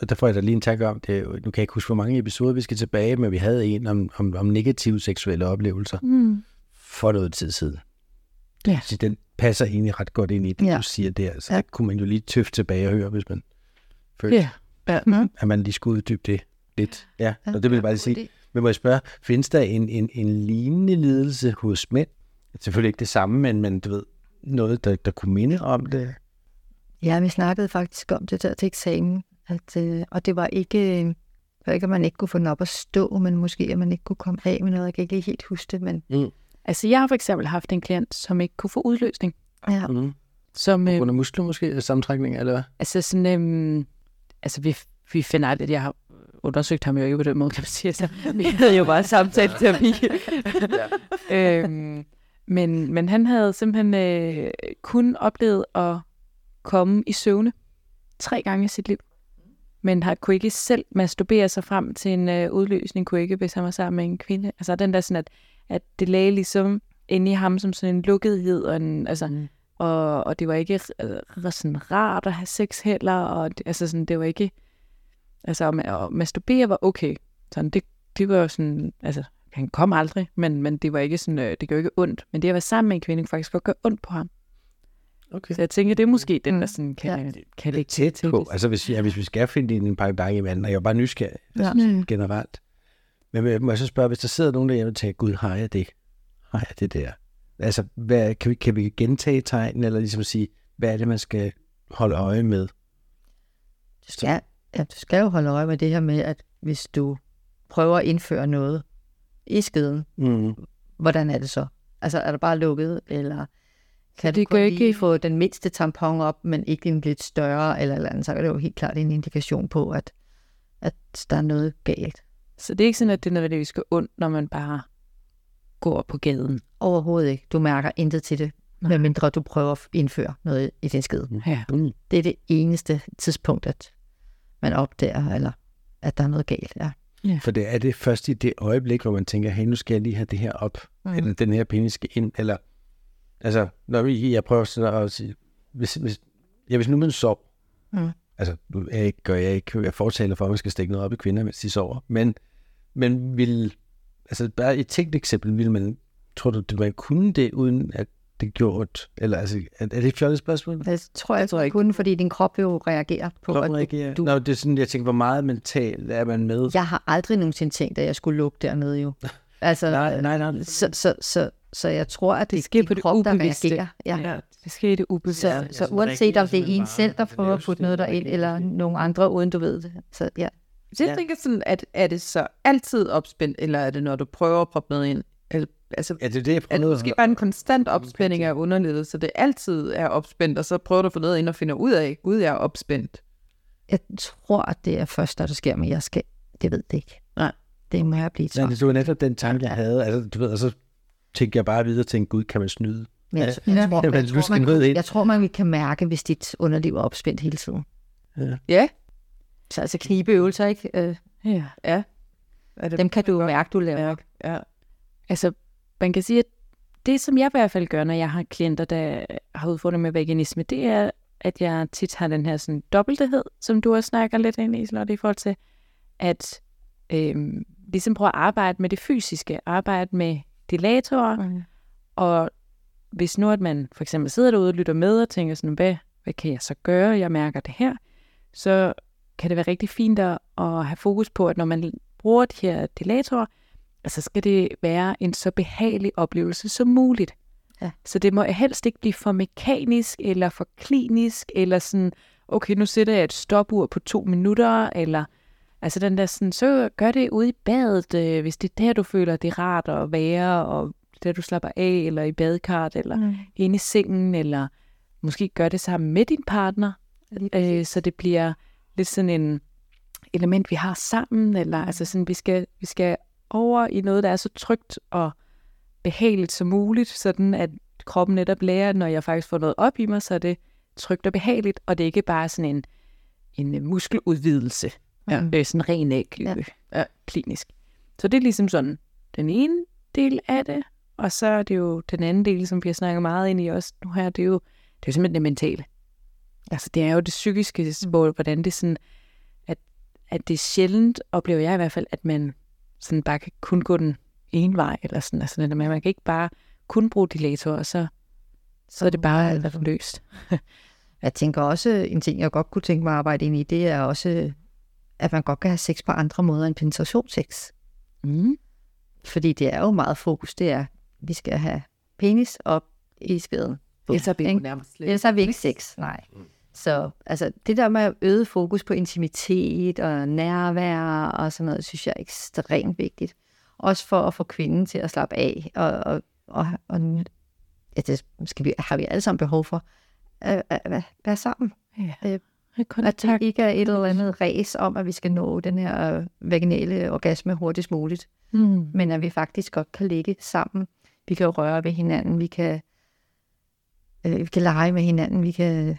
Og der får jeg da lige en tanke om, det nu kan jeg ikke huske, hvor mange episoder vi skal tilbage, men vi havde en om, om, om negative seksuelle oplevelser Mm. for noget tid siden. Ja. Så den passer egentlig ret godt ind i det, Ja. du siger der. Så Ja. ja. kunne man jo lige tøfte tilbage og høre, hvis man følte, Ja. Ja. At man lige skulle uddybe det lidt. Ja, og det vil jeg bare lige sige. Men må jeg spørge, findes der en, en, en lignende lidelse hos mænd? Selvfølgelig ikke det samme, men, men du ved, noget, der, der kunne minde om det. Ja, vi snakkede faktisk om det der til eksamen, at, øh, og det var ikke, det var ikke, at man ikke kunne få den op at stå, men måske, at man ikke kunne komme af med noget. Jeg kan ikke lige helt huske det, men Altså, jeg har for eksempel haft en klient, som ikke kunne få udløsning. ja. Mm. Som, øh, Under muskler måske, eller sammentrækning, eller hvad? altså sådan, øhm, altså vi, vi finder aldrig, jeg har undersøgt ham jo ikke på den måde, kan man sige. Altså, (laughs) vi havde jo bare samtale-terapi. (laughs) øhm, men, men han havde simpelthen øh, kun oplevet at komme i søvne tre gange i sit liv. Men han kunne ikke selv masturbere sig frem til en øh, udløsning, kunne ikke, hvis han var sammen med en kvinde. Altså den der sådan, at, at det lagde ligesom inde i ham som sådan en lukkethed, og en, altså, Mm. og, og det var ikke øh, sådan rart at have sex heller, og det, altså sådan, det var ikke, altså at, at masturbere var okay, sådan, det, det var jo sådan, altså, han kom aldrig, men, men det var ikke sådan, øh, det gjorde ikke ondt, men det at være sammen med en kvinde, faktisk godt gøre ondt på ham. Okay. Så jeg tænker, det er måske den, der Mm. sådan kan, Ja. ja. kan lægge tæt til på. det. Altså hvis, ja, hvis vi skal finde en par gange i vandet, og jeg er bare nysgerrig Ja. Mm. generelt. Men må- må jeg så spørge, hvis der sidder nogen derhjemme og tænker, gud, har jeg det? Har jeg det der? Altså, hvad, kan, vi, kan vi gentage tegnen, eller ligesom sige, hvad er det, man skal holde øje med? Du skal, ja, du skal jo holde øje med det her med, at hvis du prøver at indføre noget i skeden, Mm. hvordan er det så? Altså, er der bare lukket, eller kan det du ikke- lige få den mindste tampon op, men ikke en lidt større, eller, eller andet, så er det jo helt klart en indikation på, at, at der er noget galt. Så det er ikke sådan, at det nødvendigvis skal ondt, når man bare går på gaden. Overhovedet ikke. Du mærker intet til det, medmindre du prøver at indføre noget i din skede. Ja. Mm. Det er det eneste tidspunkt, at man opdager, eller at der er noget galt. Ja. For det er det først i det øjeblik, hvor man tænker, hey, nu skal jeg lige have det her op, mm. eller den her penis skal ind, eller altså, når vi, jeg prøver sådan at sige, hvis, hvis, ja, hvis nu man sover, Mm. altså, nu er jeg ikke, gør jeg ikke, jeg fortaler for, at man skal stikke noget op i kvinder, mens de sover, men, men vil, altså bare et tænkt eksempel, vil man, tror du, at man kunne det, uden at det gjort, eller altså, er, er det et fjollet spørgsmål? Det tror jeg, jeg tror ikke. kun, fordi din krop jo reagerer på, Kroppen at du, reagerer. du, Nå, det er sådan, jeg tænker, hvor meget mentalt er man med? Jeg har aldrig nogensinde tænkt, at jeg skulle lukke dernede jo. Altså, Nej, nej, nej. Så, så, så, så jeg tror, at det, Det sker er på det krop, der reagerer. Ja. ja. Det sker i det ubevidste. Så, Ja, så sådan uanset om det er en selv, der prøver at putte noget derind, eller nogen andre, uden du ved det. Så ja, Så jeg Ja. tænker sådan, at er det så altid opspændt, eller er det, når du prøver at proppe noget ind? Eller, altså, Ja, det er det, jeg prøver det at måske bare en konstant opspænding af underlivet, så det altid er opspændt, og så prøver du at få noget ind og finder ud af, gud, jeg er opspændt. jeg tror, at det er først, der det sker, men jeg skal, det ved det ikke. Nej. Det må jeg blive Ja, til. det var netop den tanke, jeg havde. Altså, du ved, og så tænkte jeg bare videre og tænkte, gud, kan man snyde? Men jeg, Ja. jeg, tror, Jamen, jeg, tror, man, jeg tror, man kan mærke, hvis dit underliv er opspændt hele tiden. Ja, Så altså knibeøvelser, ikke? Øh, Ja. ja. Er det dem kan du mærke, du laver. Ja, ja. Altså, man kan sige, at det, som jeg i hvert fald gør, når jeg har klienter, der har udfordringer med veganisme, det er, at jeg tit har den her sådan dobbelthed, som du også snakker lidt ind i, Charlotte, i forhold til, at øhm, ligesom prøve at arbejde med det fysiske, arbejde med dilatorer, Mm. og hvis nu, at man for eksempel sidder derude og lytter med og tænker sådan, hvad, hvad kan jeg så gøre, jeg mærker det her, så kan det være rigtig fint at, at have fokus på, at når man bruger de her dilatorer, så skal det være en så behagelig oplevelse som muligt. Ja. Så det må helst ikke blive for mekanisk, eller for klinisk, eller sådan, okay, nu sætter jeg et stopur på to minutter, eller altså den der sådan, så gør det ude i badet, øh, hvis det er der, du føler, det er rart at være, og der du slapper af, eller i badekart, eller Mm. inde i sengen, eller måske gør det sammen med din partner, øh, så det bliver lidt sådan en element, vi har sammen, eller Mm. altså sådan, vi skal, vi skal over i noget, der er så trygt og behageligt som muligt, sådan at kroppen netop lærer, når jeg faktisk får noget op i mig, så er det trygt og behageligt, og det er ikke bare sådan en, en øh, muskeludvidelse, Ja. øh, sådan ren æg, Ja. ja. ja, klinisk. Så det er ligesom sådan den ene del af det, og så er det jo den anden del, som vi har snakket meget ind i også nu her, det er jo, det er jo simpelthen det mentale. Altså det er jo det psykiske, hvor, hvordan det sådan, at, at det er sjældent, oplever jeg i hvert fald, at man sådan bare kan kun gå den ene vej, eller sådan, altså at man kan ikke bare kun bruge dilator, og så, så er det bare alt løst. (laughs) Jeg tænker også, en ting, jeg godt kunne tænke mig at arbejde ind i, det er også, at man godt kan have sex på andre måder end penetrationssex. Mm. Fordi det er jo meget fokus, det er, at vi skal have penis op i skeden. Ellers er vi nærmest Ellers har vi ikke sex, nej. Så altså, det der med øget fokus på intimitet og nærvær og sådan noget, synes jeg er ekstremt vigtigt. Også for at få kvinden til at slappe af. Og, og, og, og ja, det skal vi, har vi alle sammen behov for. At, at, at være sammen. Ja. Øh, At det ikke er et eller andet ræs om, at vi skal nå den her øh, vaginale orgasme hurtigst muligt. Mm. Men at vi faktisk godt kan ligge sammen. Vi kan røre ved hinanden. Vi kan, øh, vi kan lege med hinanden. Vi kan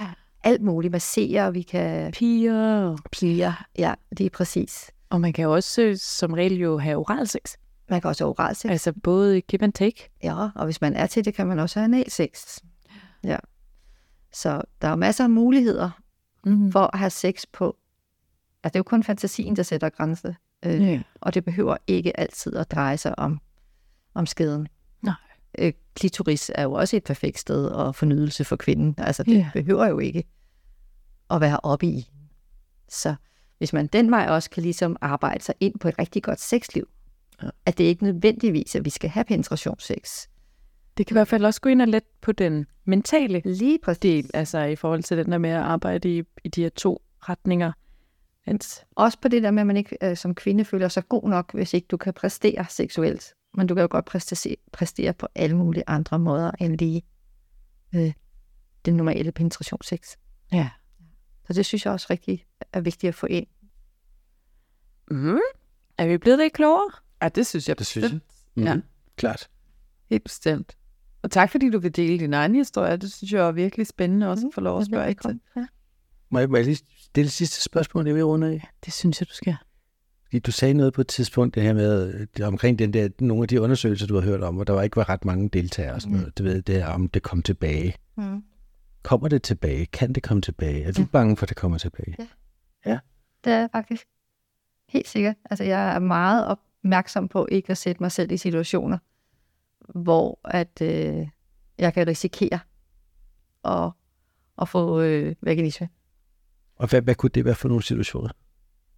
Ja. alt muligt. Massere. Vi kan Piger. piger. Ja, det er præcis. Og man kan jo også øh, som regel jo have oralsex. Man kan også have oralsex. Altså både give and take. Ja, og hvis man er til det, kan man også have analsex. Så der er masser af muligheder Mm. for at have sex på. Altså, det er jo kun fantasien, der sætter grænser. Øh, Ja. Og det behøver ikke altid at dreje sig om, om skeden. Nej. Øh, klitoris er jo også et perfekt sted og fornydelse for kvinden. Altså, det Ja. behøver jo ikke at være oppe i. Så hvis man den vej også kan ligesom arbejde sig ind på et rigtig godt sexliv, Ja. at det ikke nødvendigvis, at vi skal have penetrationssex. Det kan i hvert fald også gå ind og let på den mentale Lige præcis. del, altså i forhold til den der med at arbejde i, i de her to retninger. At, Også på det der med, at man ikke øh, som kvinde føler sig god nok, hvis ikke du kan præstere seksuelt. Men du kan jo godt præstere, præstere på alle mulige andre måder end lige øh, den normale penetrationssex. ja. Så det synes jeg også rigtig er vigtigt at få ind. Mm. Er vi blevet lidt klogere? Ja, det synes jeg Det synes jeg. Mm. Ja. Klart. Helt bestemt. Og tak fordi du vil dele din egen historie. Det synes jeg er virkelig spændende også at få lov at spørge ind til. Ja. Må jeg, må jeg lige stille sidste spørgsmål, jeg vil runde af? Det synes jeg, du skal. Du sagde noget på et tidspunkt, det her med, øh, omkring den der, nogle af de undersøgelser, du har hørt om, hvor der var ikke var ret mange deltagere og sådan noget. Du ved, det er, om det kom tilbage. Mm. Kommer det tilbage? Kan det komme tilbage? Er du Ja. bange for, at det kommer tilbage? Det er jeg faktisk. Helt sikkert. Altså, jeg er meget opmærksom på ikke at sætte mig selv i situationer, hvor at, øh, jeg kan risikere at, at få øh, vaginisme. Og hvad, hvad kunne det være for nogle situationer?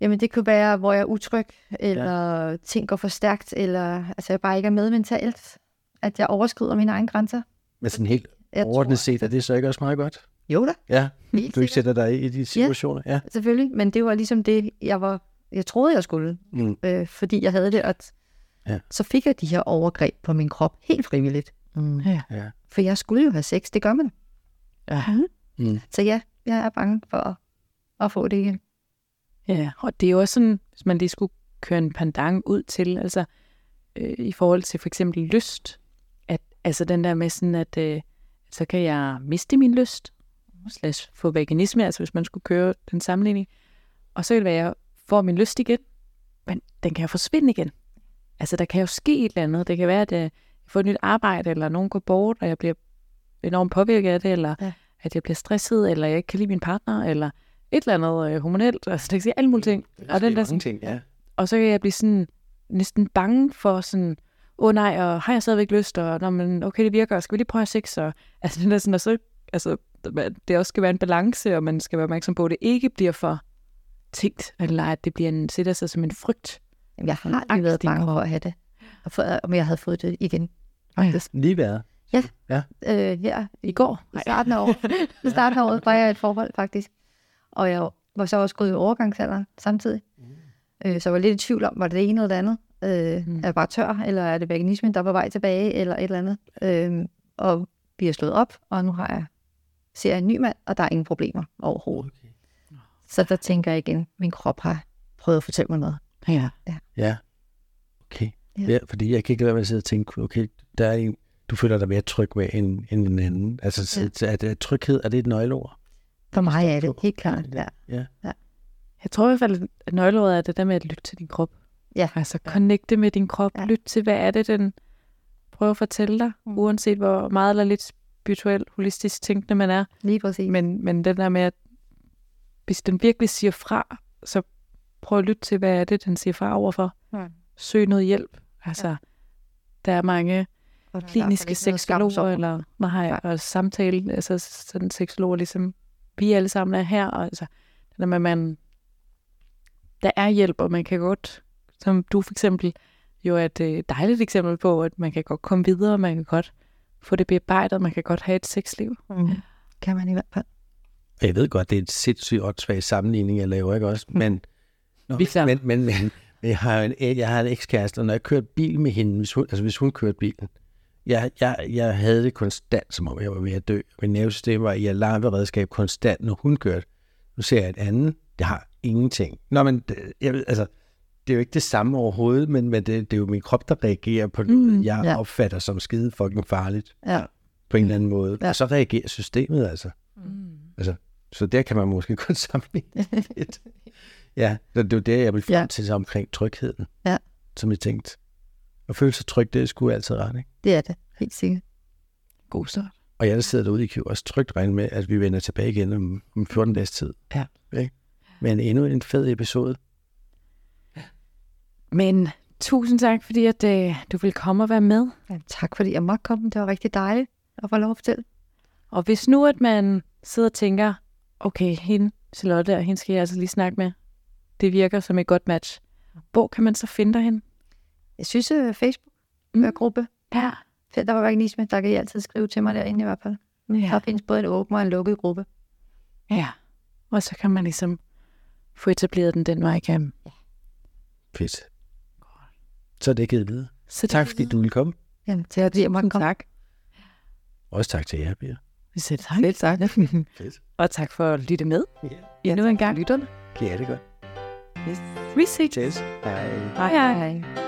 Jamen, det kunne være, hvor jeg er utryg, eller ja. ting går for stærkt, eller altså, jeg bare ikke er med mentalt. At jeg overskrider mine egne grænser. Men sådan helt Jeg overordnet set, er det så ikke også meget godt? Jo da, Ja, helt du ikke sikkert. sætter dig i de situationer? Ja. Selvfølgelig, men det var ligesom det, jeg var, jeg troede, jeg skulle, Mm. øh, fordi jeg havde det, at Ja. så fik jeg de her overgreb på min krop helt frivilligt. Mm. Ja. ja. For jeg skulle jo have sex, det gør man. Ja. Mm. Så ja, jeg er bange for at, at få det igen. Ja, og det er jo også sådan, hvis man lige skulle køre en pandang ud til, altså øh, i forhold til for eksempel lyst, at altså den der med sådan, at øh, så kan jeg miste min lyst, slash få vaginisme, altså hvis man skulle køre den sammenligning, og så kan det være, at jeg får min lyst igen, men den kan jo forsvinde igen. Altså der kan jo ske et eller andet. Det kan være, at øh, jeg får et nyt arbejde, eller nogen går bort, og jeg bliver enormt påvirket af det, eller ja. at jeg bliver stresset, eller jeg ikke kan lide min partner, eller et eller andet øh, hormonelt. Altså det kan sige alle mulige ting. Og, den der, sådan, ting, ja. og så kan jeg blive sådan næsten bange for sådan, åh oh, nej, og har jeg stadigvæk lyst, og Nå, men, okay, det virker, skal vi lige prøve at have sex? Og, (laughs) altså, den der sådan, og så, altså, det også skal være en balance, og man skal være opmærksom på, at det ikke bliver for tænkt, eller at det bliver en, sætter sig som en frygt. Jamen, jeg har lige været angst bange for kroppen. at have det. Og for, om jeg havde fået det igen. ja. Faktisk. Lige været. Øh, her I går? i starten af året. (laughs) I starten af året var jeg et forhold, faktisk. Og jeg var så også gået i overgangsalderen samtidig. Øh, så jeg var lidt i tvivl om, var det det ene eller det andet. Øh, Mm. Er jeg bare tør, eller er det veganismen, der er på vej tilbage, eller et eller andet. Øh, og vi har slået op, og nu har jeg ser jeg en ny mand, og der er ingen problemer overhovedet. Okay. Så der tænker jeg igen, min krop har prøvet at fortælle mig noget. Ja. Ja. Okay. Ja. Ja. ja. fordi jeg kan ikke lade være med at sidde og tænke, okay, der er en, du føler dig mere tryg med end, end en anden. Altså, Ja. ja. er, det, tryghed, er det et nøgleord? For mig er det helt klart. Ja. Ja. Jeg tror i hvert fald, at nøgleordet er det der med at lytte til din krop. Ja. Altså connecte med din krop. Ja. Ja. Lyt til, hvad er det, den prøver at fortælle dig, Mm. uanset hvor meget eller lidt spirituel, holistisk tænkende man er. Lige præcis. Men, men den der med, at hvis den virkelig siger fra, så prøv at lytte til, hvad er det, den siger fra overfor. Mm. Søg noget hjælp. Altså, ja. der er mange kliniske seksologer, eller nej, Nej. og samtale, altså sådan seksologer, ligesom vi alle sammen er her, og altså, det der med, man, der er hjælp, og man kan godt, som du for eksempel, jo er et øh, dejligt eksempel på, at man kan godt komme videre, man kan godt få det bearbejdet, man kan godt have et sexliv. Mm. Kan man i hvert fald. Jeg ved godt, det er et sindssygt åndssvag sammenligning, jeg laver, ikke også? Men, Nå, men, men, men, men jeg har en, jeg har en ekskæreste, og når jeg kørte bil med hende, hvis hun, altså hvis hun kørte bilen, jeg, jeg, jeg havde det konstant, som om jeg var ved at dø. Min nervesystem var i alarmberedskab konstant, når hun kørte. Nu ser jeg et andet, det har ingenting. Nå, men det- jeg, ved, altså, det er jo ikke det samme overhovedet, men, men det, det er jo min krop, der reagerer på noget, Mm, jeg ja. opfatter som skide fucking farligt Ja. på en eller anden måde. Ja. Og så reagerer systemet altså. Mm. Altså, så der kan man måske (laughs) kun sammenligne det lidt. (laughs) Ja, det var det, jeg ville frem Ja. til så omkring trygheden. Ja. Som jeg tænkte, at føle sig tryg, det er sgu altid ret, ikke? Det er det, helt sikkert. God start. Og jeg, der sidder derude, I kan jo også trygt regne med, at vi vender tilbage igen om, om 14 dages tid. Ja. Ikke? Men endnu en fed episode. Men tusind tak, fordi at, øh, du vil komme og være med. Ja, tak fordi jeg måtte komme. Det var rigtig dejligt at få lov at fortælle. Og hvis nu, at man sidder og tænker, okay, hende, Charlotte, og hende skal jeg altså lige snakke med. Det virker som et godt match. Hvor kan man så finde dig hen? Jeg synes, uh, Facebook-gruppe, Mm. Ja. Der var veganisme, der kan I altid skrive til mig derinde i hvert fald. Der ja. findes både en åben og en lukket gruppe. Ja. Og så kan man ligesom få etableret den den vej igennem. Fedt. Så er det givet videre. Så Tak fordi du ville komme. Jamen, til at jeg måtte komme. tak. Også tak til jer, Pia. Vi sætter tak. Selv tak. (laughs) Fedt. Og tak for at lytte med Ja, endnu en gang. Lytterne. ja det er godt. Vi ses. Hej. Hej hej. Hej.